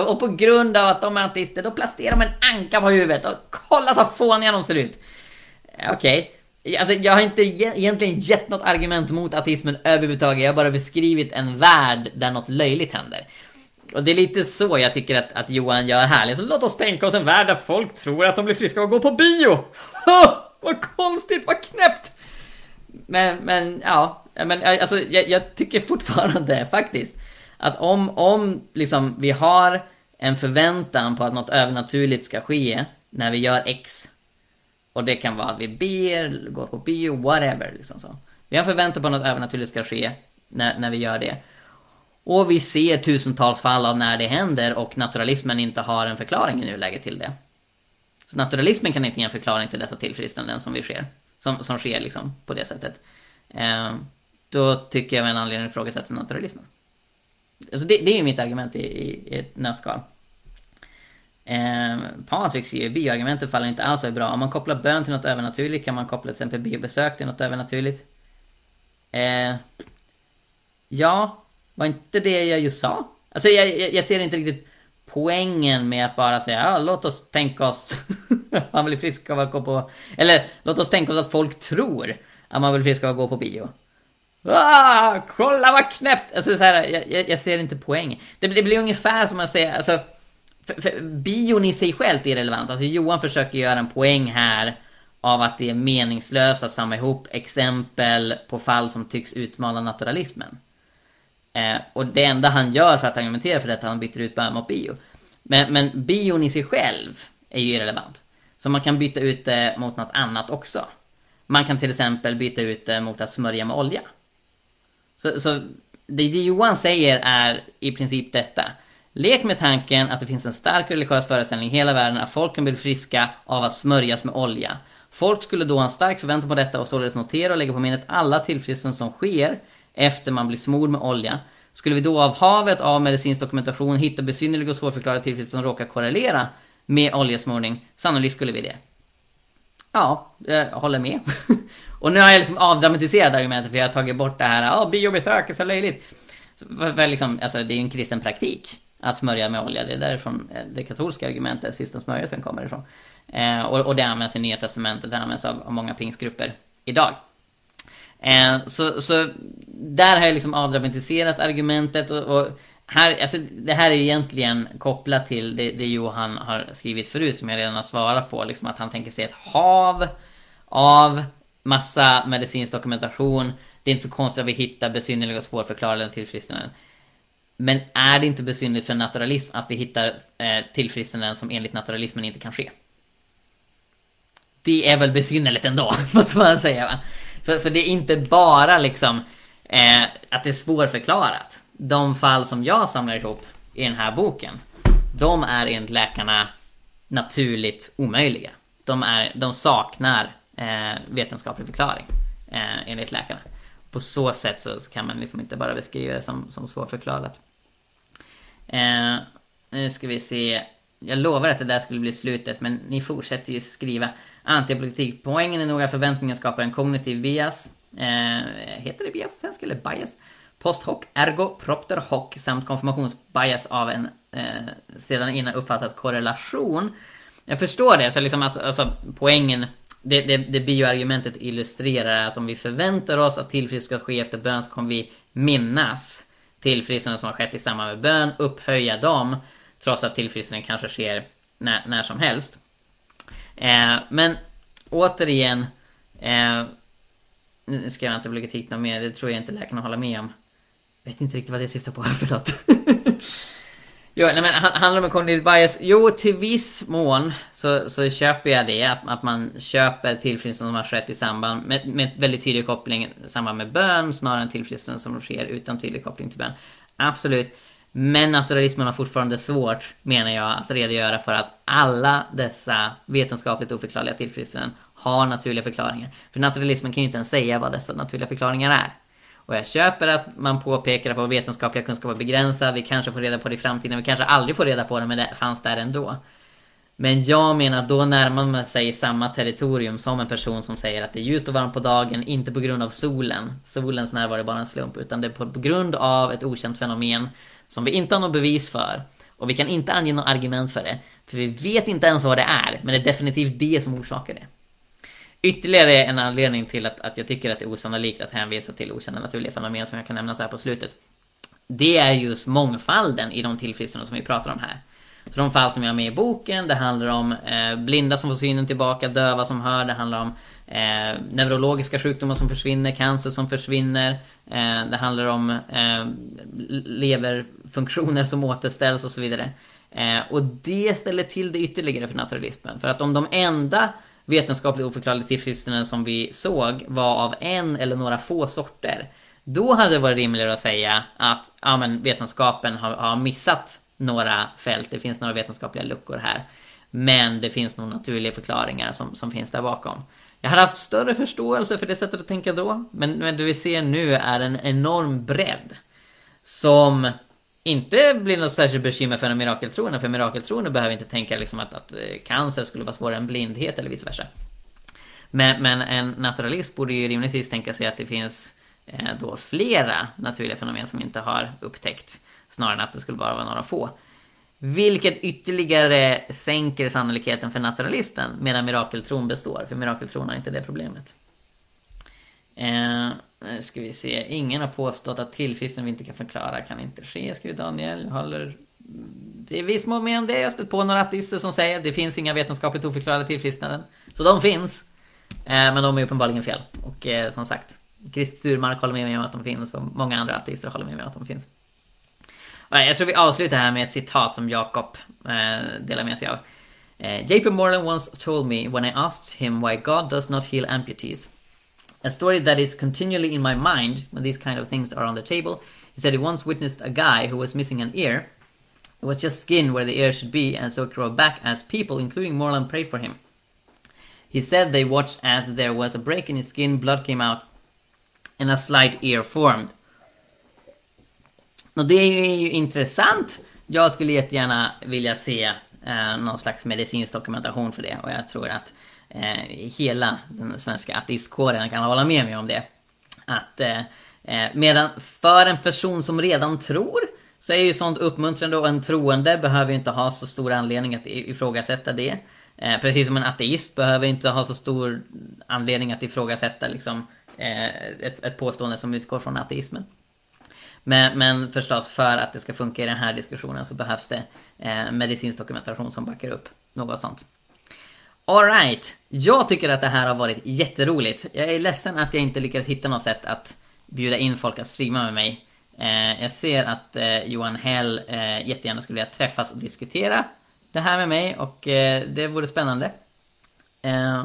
och på grund av att de är ateister, då placerar de en anka på huvudet och kolla så fåniga de ser ut. Eh, okej. Okay. Alltså jag har inte egentligen gett något argument mot ateismen överhuvudtaget. Jag har bara beskrivit en värld där något löjligt händer. Och det är lite så jag tycker att, att Johan gör här. Liksom, låt oss tänka oss en värld där folk tror att de blir friska och går på bio. vad konstigt, vad knäppt! Men, men ja, men alltså jag, jag, tycker fortfarande faktiskt att om, om liksom vi har en förväntan på att något övernaturligt ska ske när vi gör X. Och det kan vara att vi ber, går på bio, whatever liksom så. Vi har en förväntan på att något övernaturligt ska ske när, när vi gör det. Och vi ser tusentals fall av när det händer och naturalismen inte har en förklaring i nuläget till det. Så naturalismen kan inte ge en förklaring till dessa tillfrisknanden som vi sker. Som, som sker liksom på det sättet. Eh, då tycker jag med en anledning att ifrågasätta naturalismen. Alltså det, det är ju mitt argument i, i, i ett nötskal. Eh, Patrik skriver bioargumentet faller inte alls är bra. Om man kopplar bön till något övernaturligt kan man koppla till exempel biobesök till något övernaturligt. Eh, ja, var inte det jag just sa? Alltså jag, jag, jag ser inte riktigt poängen med att bara säga ja, låt oss tänka oss att man blir frisk av att gå på... Eller låt oss tänka oss att folk tror att man blir frisk av att gå på bio. Ah, kolla vad knäppt! Alltså så här, jag, jag, ser inte poängen. Det, det blir ungefär som att säga, alltså... För, för, bion i sig självt är relevant. Alltså Johan försöker göra en poäng här av att det är meningslöst att samla ihop exempel på fall som tycks utmana naturalismen. Eh, och det enda han gör för att argumentera för detta är att han byter ut bön mot bio. Men, men bion i sig själv är ju irrelevant. Så man kan byta ut det mot något annat också. Man kan till exempel byta ut det mot att smörja med olja. Så, så det, det Johan säger är i princip detta. Lek med tanken att det finns en stark religiös föreställning i hela världen att folk kan bli friska av att smörjas med olja. Folk skulle då ha en stark förväntan på detta och således notera och lägga på minnet alla tillfrisknanden som sker efter man blir smord med olja. Skulle vi då av havet av medicinsk dokumentation hitta besynnerliga och svårförklarade tillfällen som råkar korrelera med oljesmorning? Sannolikt skulle vi det. Ja, jag håller med. och nu har jag liksom avdramatiserat argumentet för jag har tagit bort det här, ja, oh, biobesök är så löjligt. för, för liksom, alltså, det är ju en kristen praktik att smörja med olja. Det är därifrån eh, det katolska argumentet, sista smörjelsen, kommer ifrån. Eh, och, och det används i Nya Testamentet, det används av, av många pingstgrupper idag. Eh, så, så där har jag liksom avdramatiserat argumentet och, och här, alltså, det här är egentligen kopplat till det, det Johan har skrivit förut som jag redan har svarat på. Liksom att han tänker sig ett hav av massa medicinsk dokumentation. Det är inte så konstigt att vi hittar besynnerliga och svårförklarade tillfrisknanden. Men är det inte besynnerligt för naturalism att vi hittar eh, tillfrisknanden som enligt naturalismen inte kan ske? Det är väl besynnerligt ändå, måste man säga va? Så, så det är inte bara liksom eh, att det är svårförklarat. De fall som jag samlar ihop i den här boken, de är enligt läkarna naturligt omöjliga. De, är, de saknar eh, vetenskaplig förklaring eh, enligt läkarna. På så sätt så kan man liksom inte bara beskriva det som, som svårförklarat. Eh, nu ska vi se. Jag lovar att det där skulle bli slutet men ni fortsätter ju skriva. Antipolitik. Poängen är nog att förväntningen skapar en kognitiv bias. Eh, heter det bias på svenska eller bias? Post hoc, ergo, propter hoc samt konfirmationsbias av en eh, sedan innan uppfattad korrelation. Jag förstår det, så liksom att, alltså, poängen det, det, det bioargumentet illustrerar att om vi förväntar oss att tillfrisknande ska ske efter bön så kommer vi minnas tillfrisknande som har skett i samband med bön, upphöja dem trots att tillfrisknande kanske sker när, när som helst. Eh, men återigen, eh, nu ska jag inte bli kritik något mer, det tror jag inte läkarna håller med om. Jag vet inte riktigt vad det syftar på, förlåt. jo, nej men handlar det om cognitive bias? Jo, till viss mån så, så köper jag det, att, att man köper tillfrisknande som har skett i samband med, med väldigt tydlig koppling i samband med bön snarare än tillfrisknande som sker utan tydlig koppling till bön. Absolut. Men naturalismen har fortfarande svårt, menar jag, att redogöra för att alla dessa vetenskapligt oförklarliga tillfrisknanden har naturliga förklaringar. För naturalismen kan ju inte ens säga vad dessa naturliga förklaringar är. Och jag köper att man påpekar att vår vetenskapliga kunskap är begränsad, vi kanske får reda på det i framtiden, vi kanske aldrig får reda på det, men det fanns där ändå. Men jag menar att då närmar man sig samma territorium som en person som säger att det är ljust och varmt på dagen, inte på grund av solen. Solens närvaro är bara en slump, utan det är på grund av ett okänt fenomen som vi inte har något bevis för. Och vi kan inte ange något argument för det. För vi vet inte ens vad det är, men det är definitivt det som orsakar det. Ytterligare en anledning till att, att jag tycker att det är osannolikt att hänvisa till okända naturliga fenomen som jag kan nämna så här på slutet. Det är just mångfalden i de tillfrisknanden som vi pratar om här. Så de fall som jag har med i boken, det handlar om eh, blinda som får synen tillbaka, döva som hör, det handlar om eh, neurologiska sjukdomar som försvinner, cancer som försvinner. Eh, det handlar om eh, leverfunktioner som återställs och så vidare. Eh, och det ställer till det ytterligare för naturalismen. För att om de enda vetenskapligt oförklarliga tillfrisknanden som vi såg var av en eller några få sorter. Då hade det varit rimligare att säga att ja, men vetenskapen har, har missat några fält, det finns några vetenskapliga luckor här. Men det finns nog naturliga förklaringar som, som finns där bakom. Jag hade haft större förståelse för det sättet att tänka då, men, men det vi ser nu är en enorm bredd. Som inte blir något särskilt bekymmer för en mirakeltroende, för mirakeltroende behöver inte tänka liksom att, att eh, cancer skulle vara svårare än blindhet eller vice versa. Men, men en naturalist borde ju rimligtvis tänka sig att det finns eh, då flera naturliga fenomen som inte har upptäckt. Snarare än att det skulle bara vara några få. Vilket ytterligare sänker sannolikheten för naturalisten medan mirakeltron består. För mirakeltron har inte det problemet. Eh, ska vi se. Ingen har påstått att tillfrisknande vi inte kan förklara kan inte ske, skriver Daniel. Håller... Det är viss mån med om det. Jag har stött på några ateister som säger att det finns inga vetenskapligt oförklarade tillfrisknanden. Så de finns. Eh, men de är uppenbarligen fel. Och eh, som sagt, Christer Sturmark håller med mig om att de finns och många andra ateister håller med mig om att de finns. Jag tror vi avslutar här med ett citat som Jakob eh, delar med sig av. Eh, JP Morgan once told me when I asked him why God does not heal amputees. A story that is continually in my mind when these kind of things are on the table is that he once witnessed a guy who was missing an ear. It was just skin where the ear should be, and so it grew back as people, including Morland, prayed for him. He said they watched as there was a break in his skin, blood came out, and a slight ear formed. Och det är ju intressant. Jag skulle jättegärna vilja se eh, någon slags medicinsk dokumentation för det och jag tror att eh, hela den svenska ateistkåren kan hålla med mig om det. Att eh, eh, medan för en person som redan tror så är ju sånt uppmuntrande och en troende behöver inte ha så stor anledning att ifrågasätta det. Eh, precis som en ateist behöver inte ha så stor anledning att ifrågasätta liksom, eh, ett, ett påstående som utgår från ateismen. Men, men förstås för att det ska funka i den här diskussionen så behövs det eh, medicinsk dokumentation som backar upp något sånt. Alright, jag tycker att det här har varit jätteroligt. Jag är ledsen att jag inte lyckades hitta något sätt att bjuda in folk att streama med mig. Eh, jag ser att eh, Johan Hell eh, jättegärna skulle vilja träffas och diskutera det här med mig och eh, det vore spännande. Eh,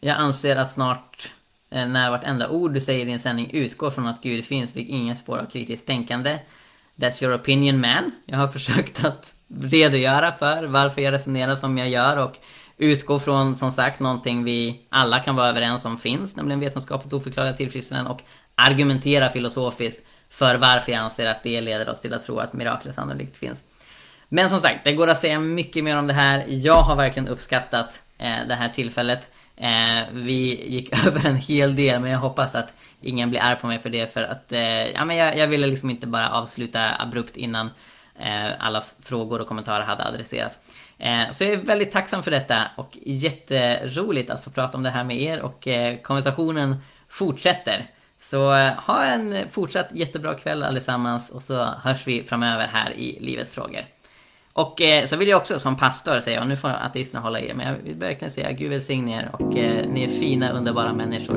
jag anser att snart Eh, när vartenda ord du säger i en sändning utgår från att Gud finns fick ingen spår av kritiskt tänkande. That's your opinion man. Jag har försökt att redogöra för varför jag resonerar som jag gör och utgå från som sagt någonting vi alla kan vara överens om finns, nämligen vetenskapligt oförklarliga tillfrisknanden och argumentera filosofiskt för varför jag anser att det leder oss till att tro att mirakler sannolikt finns. Men som sagt, det går att säga mycket mer om det här. Jag har verkligen uppskattat eh, det här tillfället. Eh, vi gick över en hel del men jag hoppas att ingen blir arg på mig för det för att eh, ja, men jag, jag ville liksom inte bara avsluta abrupt innan eh, alla frågor och kommentarer hade adresserats. Eh, så jag är väldigt tacksam för detta och jätteroligt att få prata om det här med er och eh, konversationen fortsätter. Så eh, ha en fortsatt jättebra kväll allesammans och så hörs vi framöver här i Livets frågor. Och eh, så vill jag också som pastor säga, och nu får ateisterna hålla i er, men jag vill verkligen säga Gud välsigne er och eh, ni är fina, underbara människor.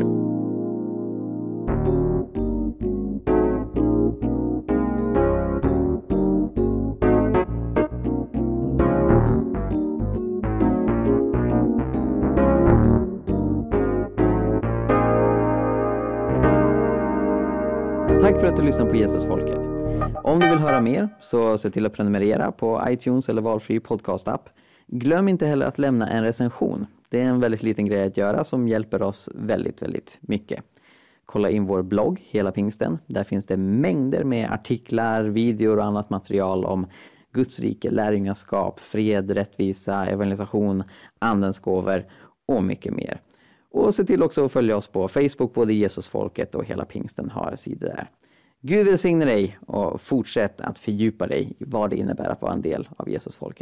Tack för att du lyssnar på Jesusfolket. Om du vill höra mer så se till att prenumerera på iTunes eller valfri podcastapp. Glöm inte heller att lämna en recension. Det är en väldigt liten grej att göra som hjälper oss väldigt, väldigt mycket. Kolla in vår blogg Hela Pingsten. Där finns det mängder med artiklar, videor och annat material om Guds rike, lärjungaskap, fred, rättvisa, evangelisation, andens gåvor och mycket mer. Och se till också att följa oss på Facebook, både Jesusfolket och Hela Pingsten har sidor där. Gud välsigne dig och fortsätt att fördjupa dig i vad det innebär att vara en del av Jesus folk.